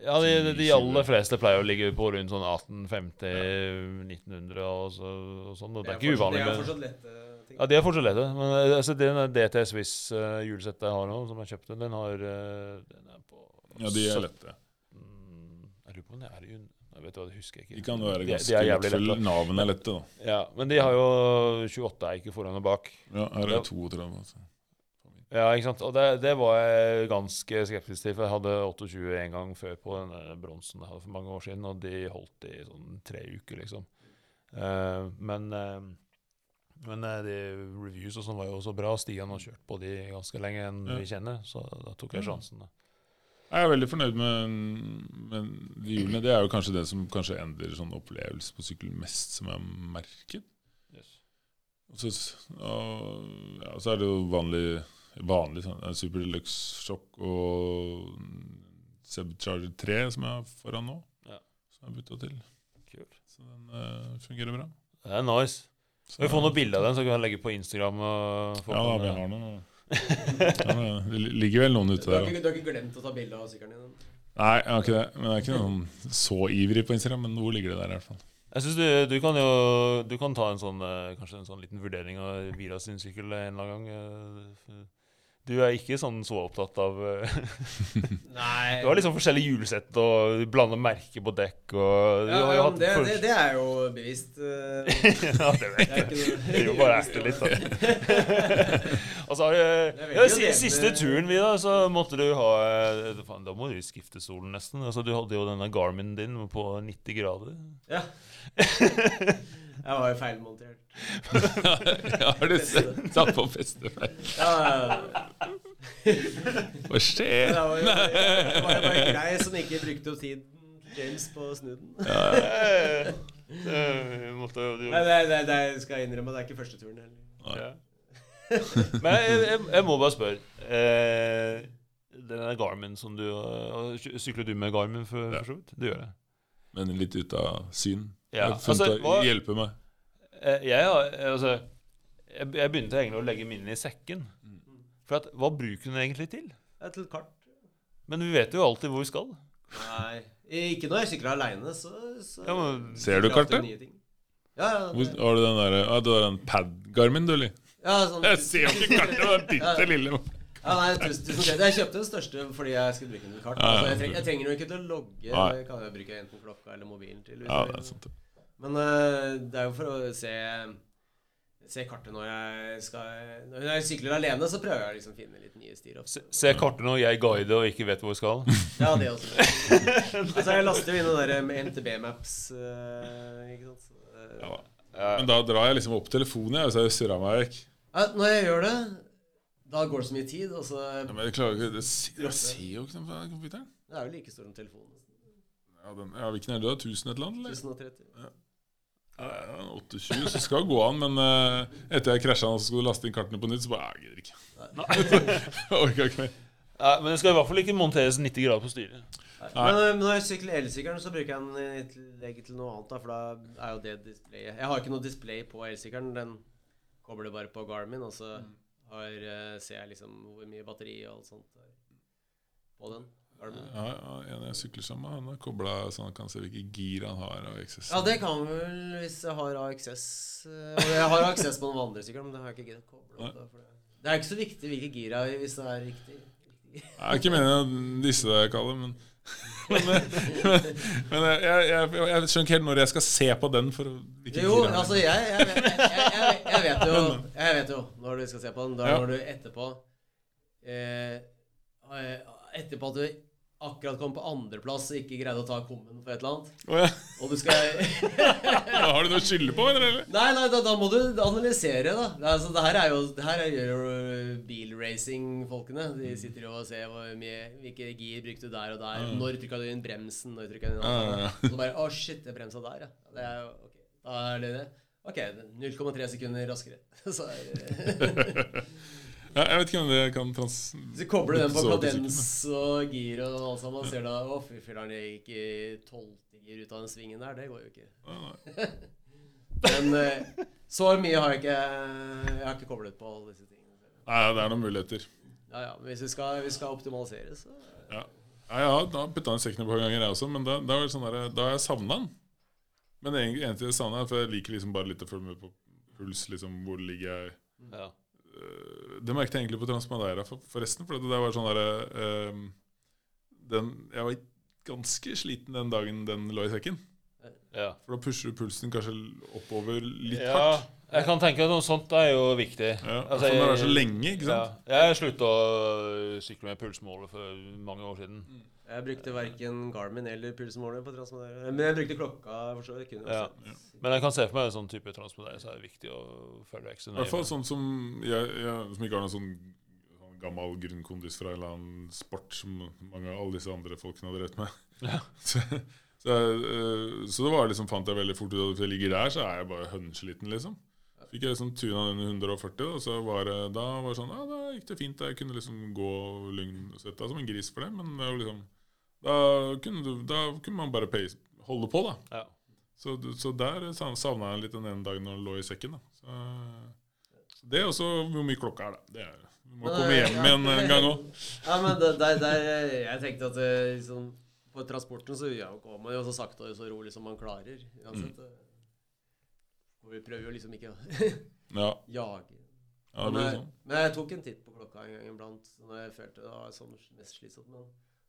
Ja, de, de, de aller fleste pleier å ligge på rundt sånn 1850-1900 og, så, og sånn. Og det er ikke uvanlig. Det er fortsatt lette ting. ja, de er fortsatt lette. Men eh, altså, den DT Swiss uh, hjulsettet jeg har nå, som jeg kjøpte, den har eh, Den er Ja, de er lette. Mm, Jeg lurer på om det er i Jeg vet hva, det husker jeg ikke. De kan jo være De- de ganske er jævlig lette. Navene er lette, da. Ja, men de har jo 28 eiker foran og bak. Ja, her er det 32. Altså. Ja, ikke sant? Og det, det var jeg ganske skeptisk til, for jeg hadde 28 en gang før på den bronsen jeg hadde for mange år siden, og de holdt i sånn tre uker, liksom. Uh, men uh, men eh, de reviews og sånn var jo så bra. Stian har kjørt på de ganske lenge enn Ja. vi kjenner, så da tok jeg sjansen. da. Jeg er veldig fornøyd med, med de hjulene. Det er jo kanskje det som kanskje endrer sånn opplevelse på sykkel mest, som jeg merket. Og så, og, ja, så er det jo vanlig, vanlig sånn, Super Deluxe Shock og Seb Charger 3 som jeg har foran nå. Ja. Som jeg har bytta til. Kul. Så den uh, fungerer bra. Det er nice. Så, vi få noen bilder av den, så kan jeg legge på Instagram? Og få Ja, da, vi har noe ja, Det ligger vel noen ute Du har, der. ikke, du har ikke glemt å ta bilde av sykkelen din? Nei, jeg har ikke det. Men jeg er ikke noen så ivrig på Instagram. Men noe ligger det der i hvert fall. Jeg synes du, du kan jo Du kan ta en sånn eh, Kanskje en sånn liten vurdering av Vira sin sykkel en eller annen gang. Du er ikke sånn så opptatt av eh, <laughs> Nei. Du har liksom forskjellige hjulsett, og blanda blander merker på dekk og du ja, har jo ja, hatt det, for- det, det er jo bevisst. eh, <laughs> ja, det vet er jeg. Det er jo bare å erte litt, da. <laughs> Og så har du ja, Siste turen vi da, så måtte du ha eh, faen, Da må du skifte stolen nesten. Altså, du hadde jo denne Garmin din på 90 grader. Ja. Jeg var jo feilmontert. ja, har du sett satt på festefeil? Ja, ja, Hva skjer? Det var jo det var bare <laughs> grei som ikke brukte opp tiden James på å snu den. Eh, måtte jo- Nei, det, det, det skal jeg innrømme, det er ikke første turen heller. Ja. Men jeg, jeg, jeg må bare spørre. Eh, den der Garmin som du Sykler du med Garmin for, Ja. for så vidt? Du gjør det? Men litt ut av syn. Ja, altså, hva- hjelper meg. Eh, jeg, altså, jeg, jeg begynte egentlig å legge minnene i sekken. For at, hva bruker den egentlig til? Til kart. Men vi vet jo alltid hvor vi skal. Nei, ikke når jeg sykler aleine, så, så Ja, men- Ser du kartet? Ja, ja, det, har du den der, ah, du har en pad-Garmin, du, eller? ja, sånn, Jeg ser jo ikke kartet! Det er bitte lille. Ja, nei, tusen, tusen takk. Jeg kjøpte den største fordi jeg skulle bruke den til kart. Ja, ja, Altså, jeg, treng, jeg trenger jo ikke til å logge. Nei. Kan jeg bruke enten klokka eller mobilen til. Ja, det er sant. Men uh, det er jo for å se Se kartet når jeg skal Når jeg sykler alene, så prøver jeg å liksom finne litt nye stier. Se, se kartet når jeg guider og ikke vet hvor jeg skal. Ja, det også. altså, jeg laster jo inn det der med NTB Maps. øh, ikke sant? Så, øh, Ja. Men da drar jeg liksom opp telefonen, jeg, så jeg surrer meg vekk. ja, når jeg gjør det, da går det så mye tid. Og så Ja, men jeg klarer ikke det, Jeg ser jo ikke den på computeren. Det er jo like stor som telefonen. Ja, den, ja, Hvilken er det? da? 1000 et eller annet? eller? 1030. Ja, 820, så skal gå an, men uh, etter jeg krasja og skulle laste inn kartene på nytt, så bare Jeg gidder ikke. <laughs> Orka ikke mer. Ja, men det skal i hvert fall ikke monteres 90 grader på styret. Nei. Nei. Men øh, når jeg sykler elsykkelen, så bruker jeg den i tillegg til noe annet. Da, for da er jo det displayet Jeg har ikke noe display på elsykkelen. Den kobler bare på Garmin, og så har, øh, ser jeg liksom hvor mye batteri og alt sånt på den. Garmin. Ja, ja, en jeg sykler sammen med, han har kobla så han kan se hvilke gir han har. av XS. Ja, det kan vel hvis jeg har AXS. øh, jeg har AXS på noen andre sykler, men det har jeg ikke koble opp. Det. er ikke så viktig hvilke gir jeg har, hvis det er riktig. Jeg er ikke meningen å disse deg, Kalle, men men men, men jeg, jeg, jeg, jeg skjønner ikke helt når jeg skal se på den. For Jo, altså jeg, jeg, jeg, jeg, jeg, jeg vet jo Jeg vet jo når du skal se på den. Da Ja. når du etterpå eh, eh, Etterpå at du akkurat kom på andreplass og ikke greide å ta kummen for et eller annet. Oh, ja. Og du skal da <laughs> Har du noe å skylde på, mener du? Nei, nei, da, da må du analysere, da. Det, er altså, det her er jo Det her jo bilracing-folkene. De sitter jo og ser hvor mye, hvilke gir brukte du der og der. Når trykka du inn bremsen? Når trykka du inn ja, ja. Så bare Å, shit, jeg bremsa der, ja. Det er jo ok. Da er det det. Ok, 0,3 sekunder raskere. <laughs> Så er, <laughs> Ja, jeg vet ikke om det kan trans... så kobler du den på kadens og gir og alt sammen. Ser da Å, fy filler'n, jeg gikk i tolvte gir ut av den svingen der. Det går jo ikke. <laughs> Men eh, så mye har jeg ikke Jeg har ikke koblet på alle disse tingene. Nei, det er noen muligheter. Ja, ja, men hvis vi skal, vi skal optimalisere, så Ja. Ja, ja, da putta han sekken et par ganger, jeg også, men da, da, var det sånn der, da har jeg savna den. Men det eneste jeg savna, for jeg liker liksom bare litt å følge med på puls, liksom, hvor ligger jeg Ja. Øh, Det merket jeg egentlig på Transmadeira, for, forresten. For det der var sånn derre øh, Jeg var ganske sliten den dagen den lå i sekken. Ja. For da pusher du pulsen kanskje oppover litt ja. hardt. Jeg kan tenke at noe sånt er jo viktig. Ja, Altså, for det er så lenge, ikke sant? Ja. Jeg slutta å sykle med pulsmåler for mange år siden. Jeg brukte verken Garmin eller pulsmåler på Transmadeira. Men jeg brukte klokka. for så. Jeg kunne Ja. Men jeg kan se for meg en sånn type transportering, så er det viktig å følge ekstra I hvert fall sånn som jeg, jeg som ikke har noen sånn, sånn gammel grunnkondis fra en eller annen sport som mange av alle disse andre folkene hadde rett med. Ja. <laughs> så, så, øh, så det var liksom fant jeg veldig fort ut at hvis jeg ligger der, så er jeg bare hønseliten, liksom. Fikk jeg liksom tuna den under 140, og så var det, da var det sånn Ja, da gikk det fint. Jeg kunne liksom gå lugn og sette deg som en gris for det, men det liksom da kunne, du, da kunne man bare pace, holde på, da. Ja. Så, så der savna jeg litt den ene dagen når den lå i sekken. da så, så Det er også hvor mye klokka er, da. Det er, du må Men, komme hjem igjen en gang òg. Ja, men der, der, Jeg tenkte at liksom, på transporten så ja, går man jo så sakte og så rolig som man klarer. Uansett. Mm. eh. Vi prøver jo liksom ikke å <laughs> Ja, jage. ja, men, jeg, sånn. men jeg tok en titt på klokka en gang iblant når jeg følte det var sånn mest slitsomt. Men,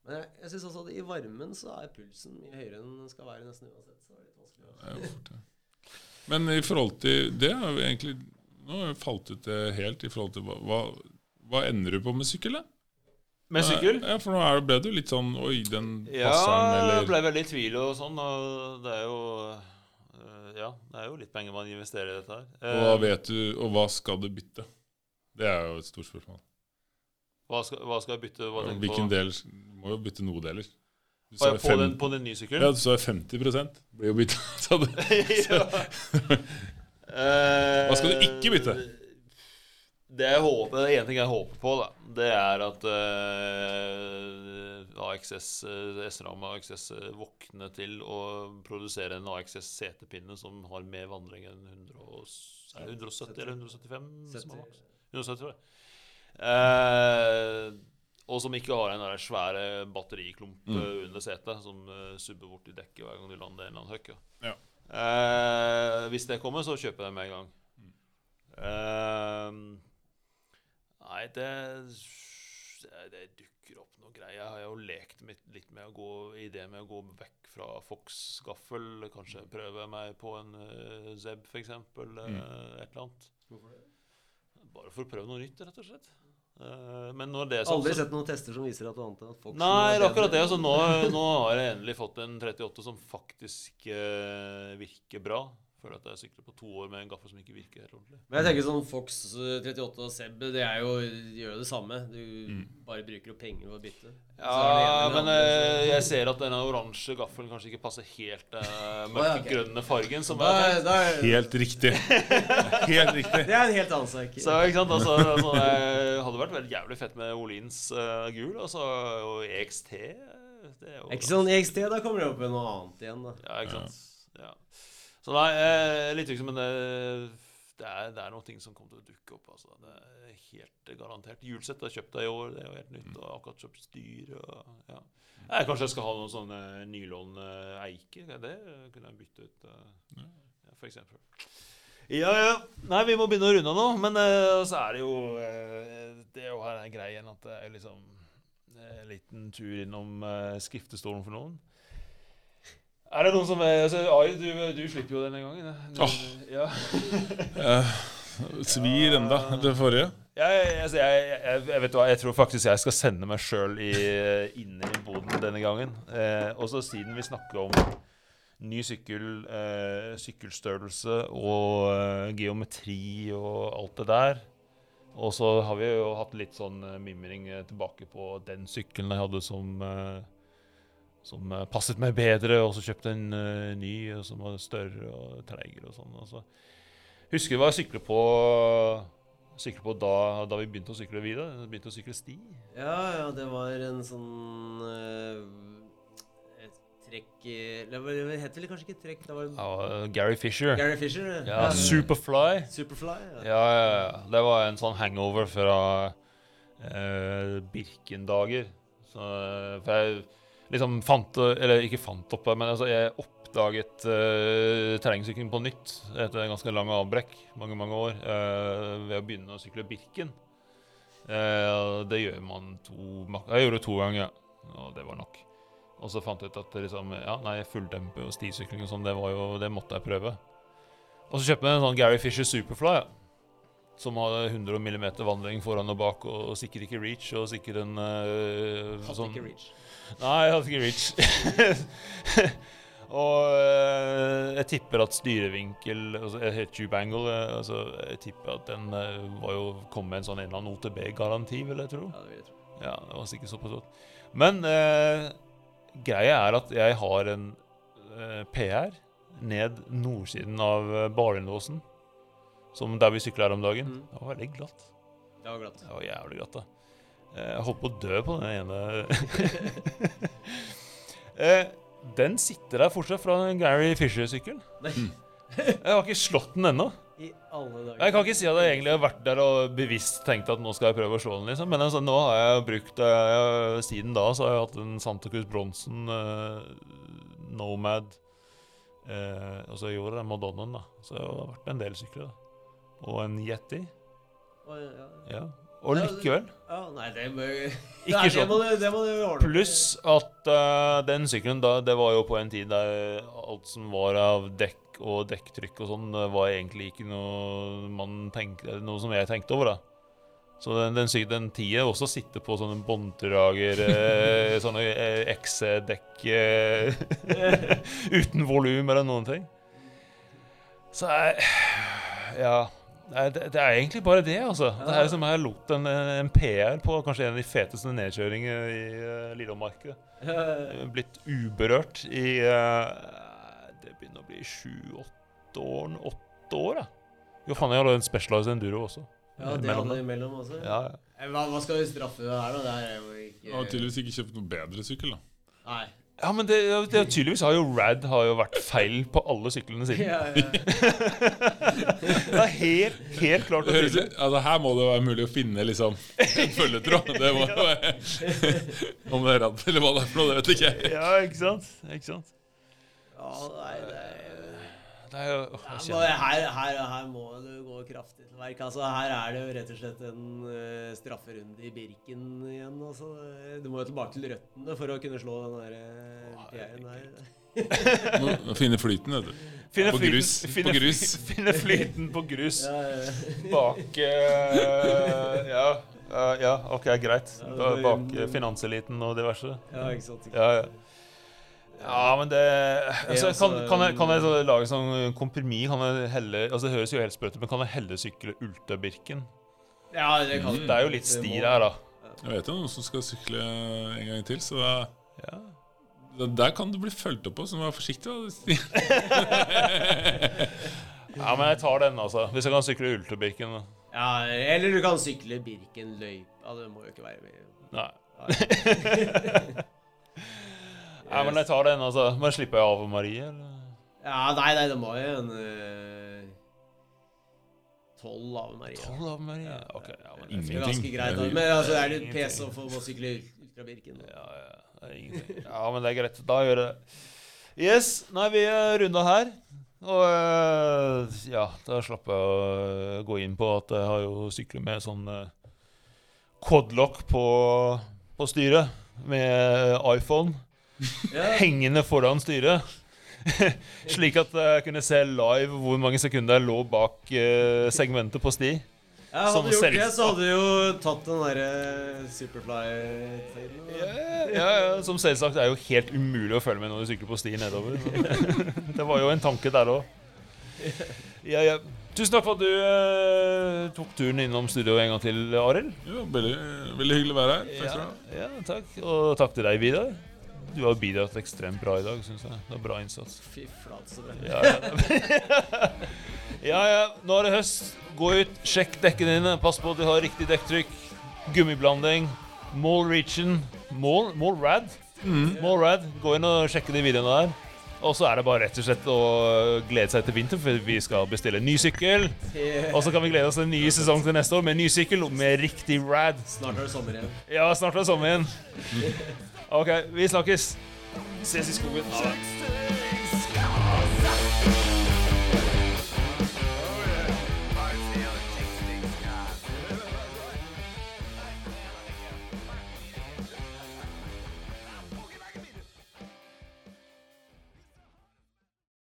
men jeg, jeg syns også at i varmen så er pulsen mye høyere enn den skal være nesten uansett. Så det er litt vanskelig. ja. Men i forhold til Det er vi egentlig Nå har jeg falt ut det helt i forhold til hva, hva, hva ender du på med sykkel, da? Med sykkel? Ja, for nå det, ble jo litt sånn Oi, den Ja, passer den, jeg Ja, ble veldig i tvil og sånn. Og det er jo øh, Ja, det er jo litt penger man investerer i dette her. Og hva Eh, vet du, og hva skal du bytte? Det er jo et stort spørsmål. hva, skal, hva skal jeg bytte? Hva ja, du Hvilken på? del Du må jo bytte noe deler. Du På, fem- den, på den nye Ja, sykkelen? du sa 50 blir jo bytta. <laughs> <laughs> Eh, <laughs> Hva skal du ikke bytte? Det jeg håper, en ting jeg håper på, da, det er at uh, AXS, uh, SRAM og AXS uh, våkner til å produsere en AXS setepinne som har mer vandring enn 100, og s- er det 170 eller 175? som er maks? 170, tror jeg. Eh, og som ikke har en der svære batteriklump Mm. eh, under setet som uh, subber bort i dekket hver gang du lander en eller annen høkke. Ja. Uh, hvis det kommer, så kjøper jeg det med en gang. Eh, nei, det, det Det dukker opp noe greier. Jeg har jo lekt litt med å gå idé med å gå vekk fra Fox-gaffel. Kanskje prøve meg på en uh, Zeb, f.eks. Mm. Et eller annet. Hvorfor det? Bare for å prøve noe nytt, rett og slett. Eh, men når det er sånn Aldri sett noen tester som viser at du antar at Fox Nei, det er akkurat det. Altså, nå, nå har jeg endelig fått en 38 som faktisk eh, virker bra. Føler at jeg sykler på to år med en gaffel som ikke virker helt ordentlig. Men jeg tenker sånn Fox eh, 38 og Seb, det er jo, de gjør jo det samme. Du bare bruker jo penger på å bytte. Ja, men andre, eh, så- jeg ser at denne oransje gaffelen kanskje ikke passer helt uh, ja, ok. mørkegrønne fargen. Som da, er- da, er- Helt riktig. Helt riktig. Det er en helt annen sak. Så ikke sant, altså, altså Det hadde vært veldig jævlig fett med Olins uh, gul. Altså, og EXT det er jo Ikke sånn EXT, da kommer det opp med noe annet igjen, da. Ja, ikke sant. Ja. Så nei, eh, litt liksom, men det, det, er, det er noen ting som kommer til å dukke opp. Altså. Det er helt garantert. Hjulsett jeg kjøpt i år, det er jo helt nytt. Og akkurat kjøpt styr. Og, ja. Nei, kanskje jeg skal ha noen sånne nylon-eiker. Det kunne jeg bytte ut, eh, ja, for eksempel. Ja, ja. Nei, vi må begynne å runde av nå. Men uh, så er det jo uh, Det er jo her er greien at det er liksom En liten tur innom uh, skriftestolen for noen. Er det noen som er altså, Ai, du, du slipper jo denne gangen. eh. Du, Åh. ja. <laughs> Eh, svir enda, det forrige. Jeg, altså, jeg, jeg, jeg vet hva, jeg tror faktisk jeg skal sende meg sjøl inn i boden denne gangen. Eh, og så siden vi snakker om ny sykkel, eh, sykkelstørrelse og eh, geometri og alt det der Og så har vi jo hatt litt sånn eh, mimring eh, tilbake på den sykkelen jeg hadde som eh, som eh, passet meg bedre, og så kjøpte en uh, ny som var større og treigere og sånn. Altså. husker jeg hva jeg syklet på sykle på da, da vi begynte å sykle videre. Begynte å sykle sti. Ja, ja, det var en sånn uh, trekk Det het vel kanskje ikke trekk? Det var Ja, Gary Fisher. Gary Fisher. Ja, ja. Superfly. Superfly. Ja. Ja, ja, ja. Det var en sånn hangover fra uh, Birken-dager. Så, For jeg liksom fant Eller ikke fant opp, men altså jeg oppdaget uh, terrengsykling på nytt etter en ganske lang avbrekk, mange, mange år, uh, ved å begynne å sykle Birken. Uh, det gjør man to Jeg gjorde det to ganger, og det var nok. Og så fant jeg ut at liksom, ja, nei, fulldempe og stisykling og sånn, det, det måtte jeg prøve. Og så kjøpte jeg en sånn Gary Fisher Superfly. Ja. Som hadde 100 mm vandring foran og bak, og sikkert ikke reach. Og sikkert en uh, Hadde ikke reach. Nei, jeg hadde ikke reach. <laughs> og uh, jeg tipper at styrevinkel altså, Jeg heter Tube Angle. eh, altså, jeg tipper at den uh, var jo kom med en sånn en eller annen OTB-garanti, vil jeg tro. Ja, det vil jeg tro. Ja, det var sikkert såpass godt. Men greia er at jeg har en PR ned nordsiden av Barenlåsen. Som der vi sykla her om dagen. Mm. Det var veldig glatt. Det var glatt. Det var jævlig glatt, da. Eh, Jeg holdt på å dø på den ene <laughs> eh, Den sitter der fortsatt fra Gary Fisher-sykkelen. Nei, <laughs> Jeg har ikke slått den ennå. i alle dager. Jeg kan ikke si at jeg egentlig har vært der og bevisst tenkt at nå skal jeg prøve å slå den, liksom. Men altså, nå har jeg brukt eh, jeg, Siden da så har jeg hatt en Santa Cruz Bronson, uh, Nomad uh, Og så gjorde jeg Madonnaen, da. Så det har vært en del sykler. da Og en Yeti. Ja. Ja. Og likevel ja, nei, det må <laughs> Ikke sånn. Pluss at uh, den sykkelen da, det var jo på en tid der alt som var av dekk og dekktrykk og sånn, var egentlig ikke noe man tenkte, noe som jeg tenkte over, da. Så den, den, den tida også sitter på sånne båndtrager, <laughs> eh, sånne eh, XC-dekk eh, <laughs> uten volum eller noen ting. Så jeg Ja. Nei, det, det er egentlig bare det, altså. Det er som jeg har lot en, en PR på kanskje en av de feteste nedkjøringene i uh, Lillemarkedet. Ja, Blitt uberørt i uh, Det begynner å bli sju-åtte år. Åtte år, da. Jo, faen, jeg har en Specialized Enduro også. ja, det Mellom hadde det. imellom også. Ja, ja. Eh, Hva, hva skal vi straffe her, da? Det her er jo ikke Du har tydeligvis ikke kjøpt noe bedre sykkel, da. Nei. Ja men det, det, tydeligvis har jo Rad har jo vært feil på alle syklene sine. Ja, ja. <laughs> Det er helt, helt klart å og tydelig. altså, her må det være mulig å finne liksom en følgetråd. Det må <laughs> jo være <laughs> Om det er rad eller hva det er for noe, det vet ikke jeg. Ja, ikke sant? Ikke sant? ja, nei, det er Det er jo åh, Ja, her, her, her må du gå kraftig til verk. Altså, her er det jo rett og slett en uh, strafferunde i Birken igjen. Altså. Du må jo tilbake til røttene for å kunne slå den der uh, PR-en der. Må finne flyten, vet du. Finne På flyten- grus. Finne, På grus. <laughs> finne flyten på grus. Ja, ja. Bak uh, ja, eh, ja, ok, greit. Ja, Da, bak eh, finanseliten og diverse. ja, ikke sant. Ikke sant. Ja, ja. Ja, men det altså, altså, kan, kan, jeg, kan jeg så lage sånn kompromiss? Kan jeg helle Altså, Det høres jo helt sprøtt ut, men kan jeg helle sykle Ultabirken? Ja, det kan Det er jo litt sti der, da. Jeg vet jo noen som skal sykle en gang til, så det, Ja. der kan du bli fulgt opp på, så vær forsiktig. Da. <laughs> ja, men jeg tar den, altså. Hvis jeg kan sykle Ultøbirken. da. Ja, eller du kan sykle Birken løypa. Det må jo ikke være med. Nei. <laughs> Nei, men jeg tar den, altså. Men slipper jeg av Marie, eller? Ja, nei, nei, det må jo en eh, Tolv Ave Marie. Tolv Ave Marie? Ja, Ok, ja, men Det er Ingenting. ganske greit. da. Men altså, det er PC pes å få sykle Ultra Birken. Ja, ja, det er ingenting. Ja, men det er greit. Da gjør jeg det. Yes, nei, vi er runda her. Og øh, ja, da slapp jeg å gå inn på at jeg har jo syklet med sånn quadlock på, på styret med iPhone Ja. Hengende foran styret. <laughs> Slik at jeg kunne se live hvor mange sekunder jeg lå bak eh, segmentet på sti. Ja, Som hadde du gjort selv- det, så hadde du jo tatt den derre Superfly-tiden. Ja, ja, ja, som selvsagt er jo helt umulig å følge med når du sykler på sti nedover. <laughs> Det var jo en tanke der òg. Ja, ja. Tusen takk for at du eh, tok turen innom studio en gang til, Arild. Veldig, veldig hyggelig å være her. Takk skal du ha. ja, takk. Og takk til deg, Vidar. Du har bidratt ekstremt bra i dag, syns jeg. Det var bra innsats. Fy flate, så bra. Ja, ja. <laughs> ja, ja. Nå er det høst. Gå ut, sjekk dekkene dine. Pass på at du har riktig dekktrykk. Gummiblanding. Mall Region. Mall, Mall Rad. Mall Rad. Gå inn og sjekke de videoene der. Og så er det bare rett og slett å glede seg til vinter, for vi skal bestille ny sykkel. Og så kan vi glede oss til en ny sesong til neste år med ny sykkel med riktig rad. Snart er det sommer igjen. Ja, snart er det sommer igjen. <laughs> OK, vi snakkes. Ses i skogen. Ha det.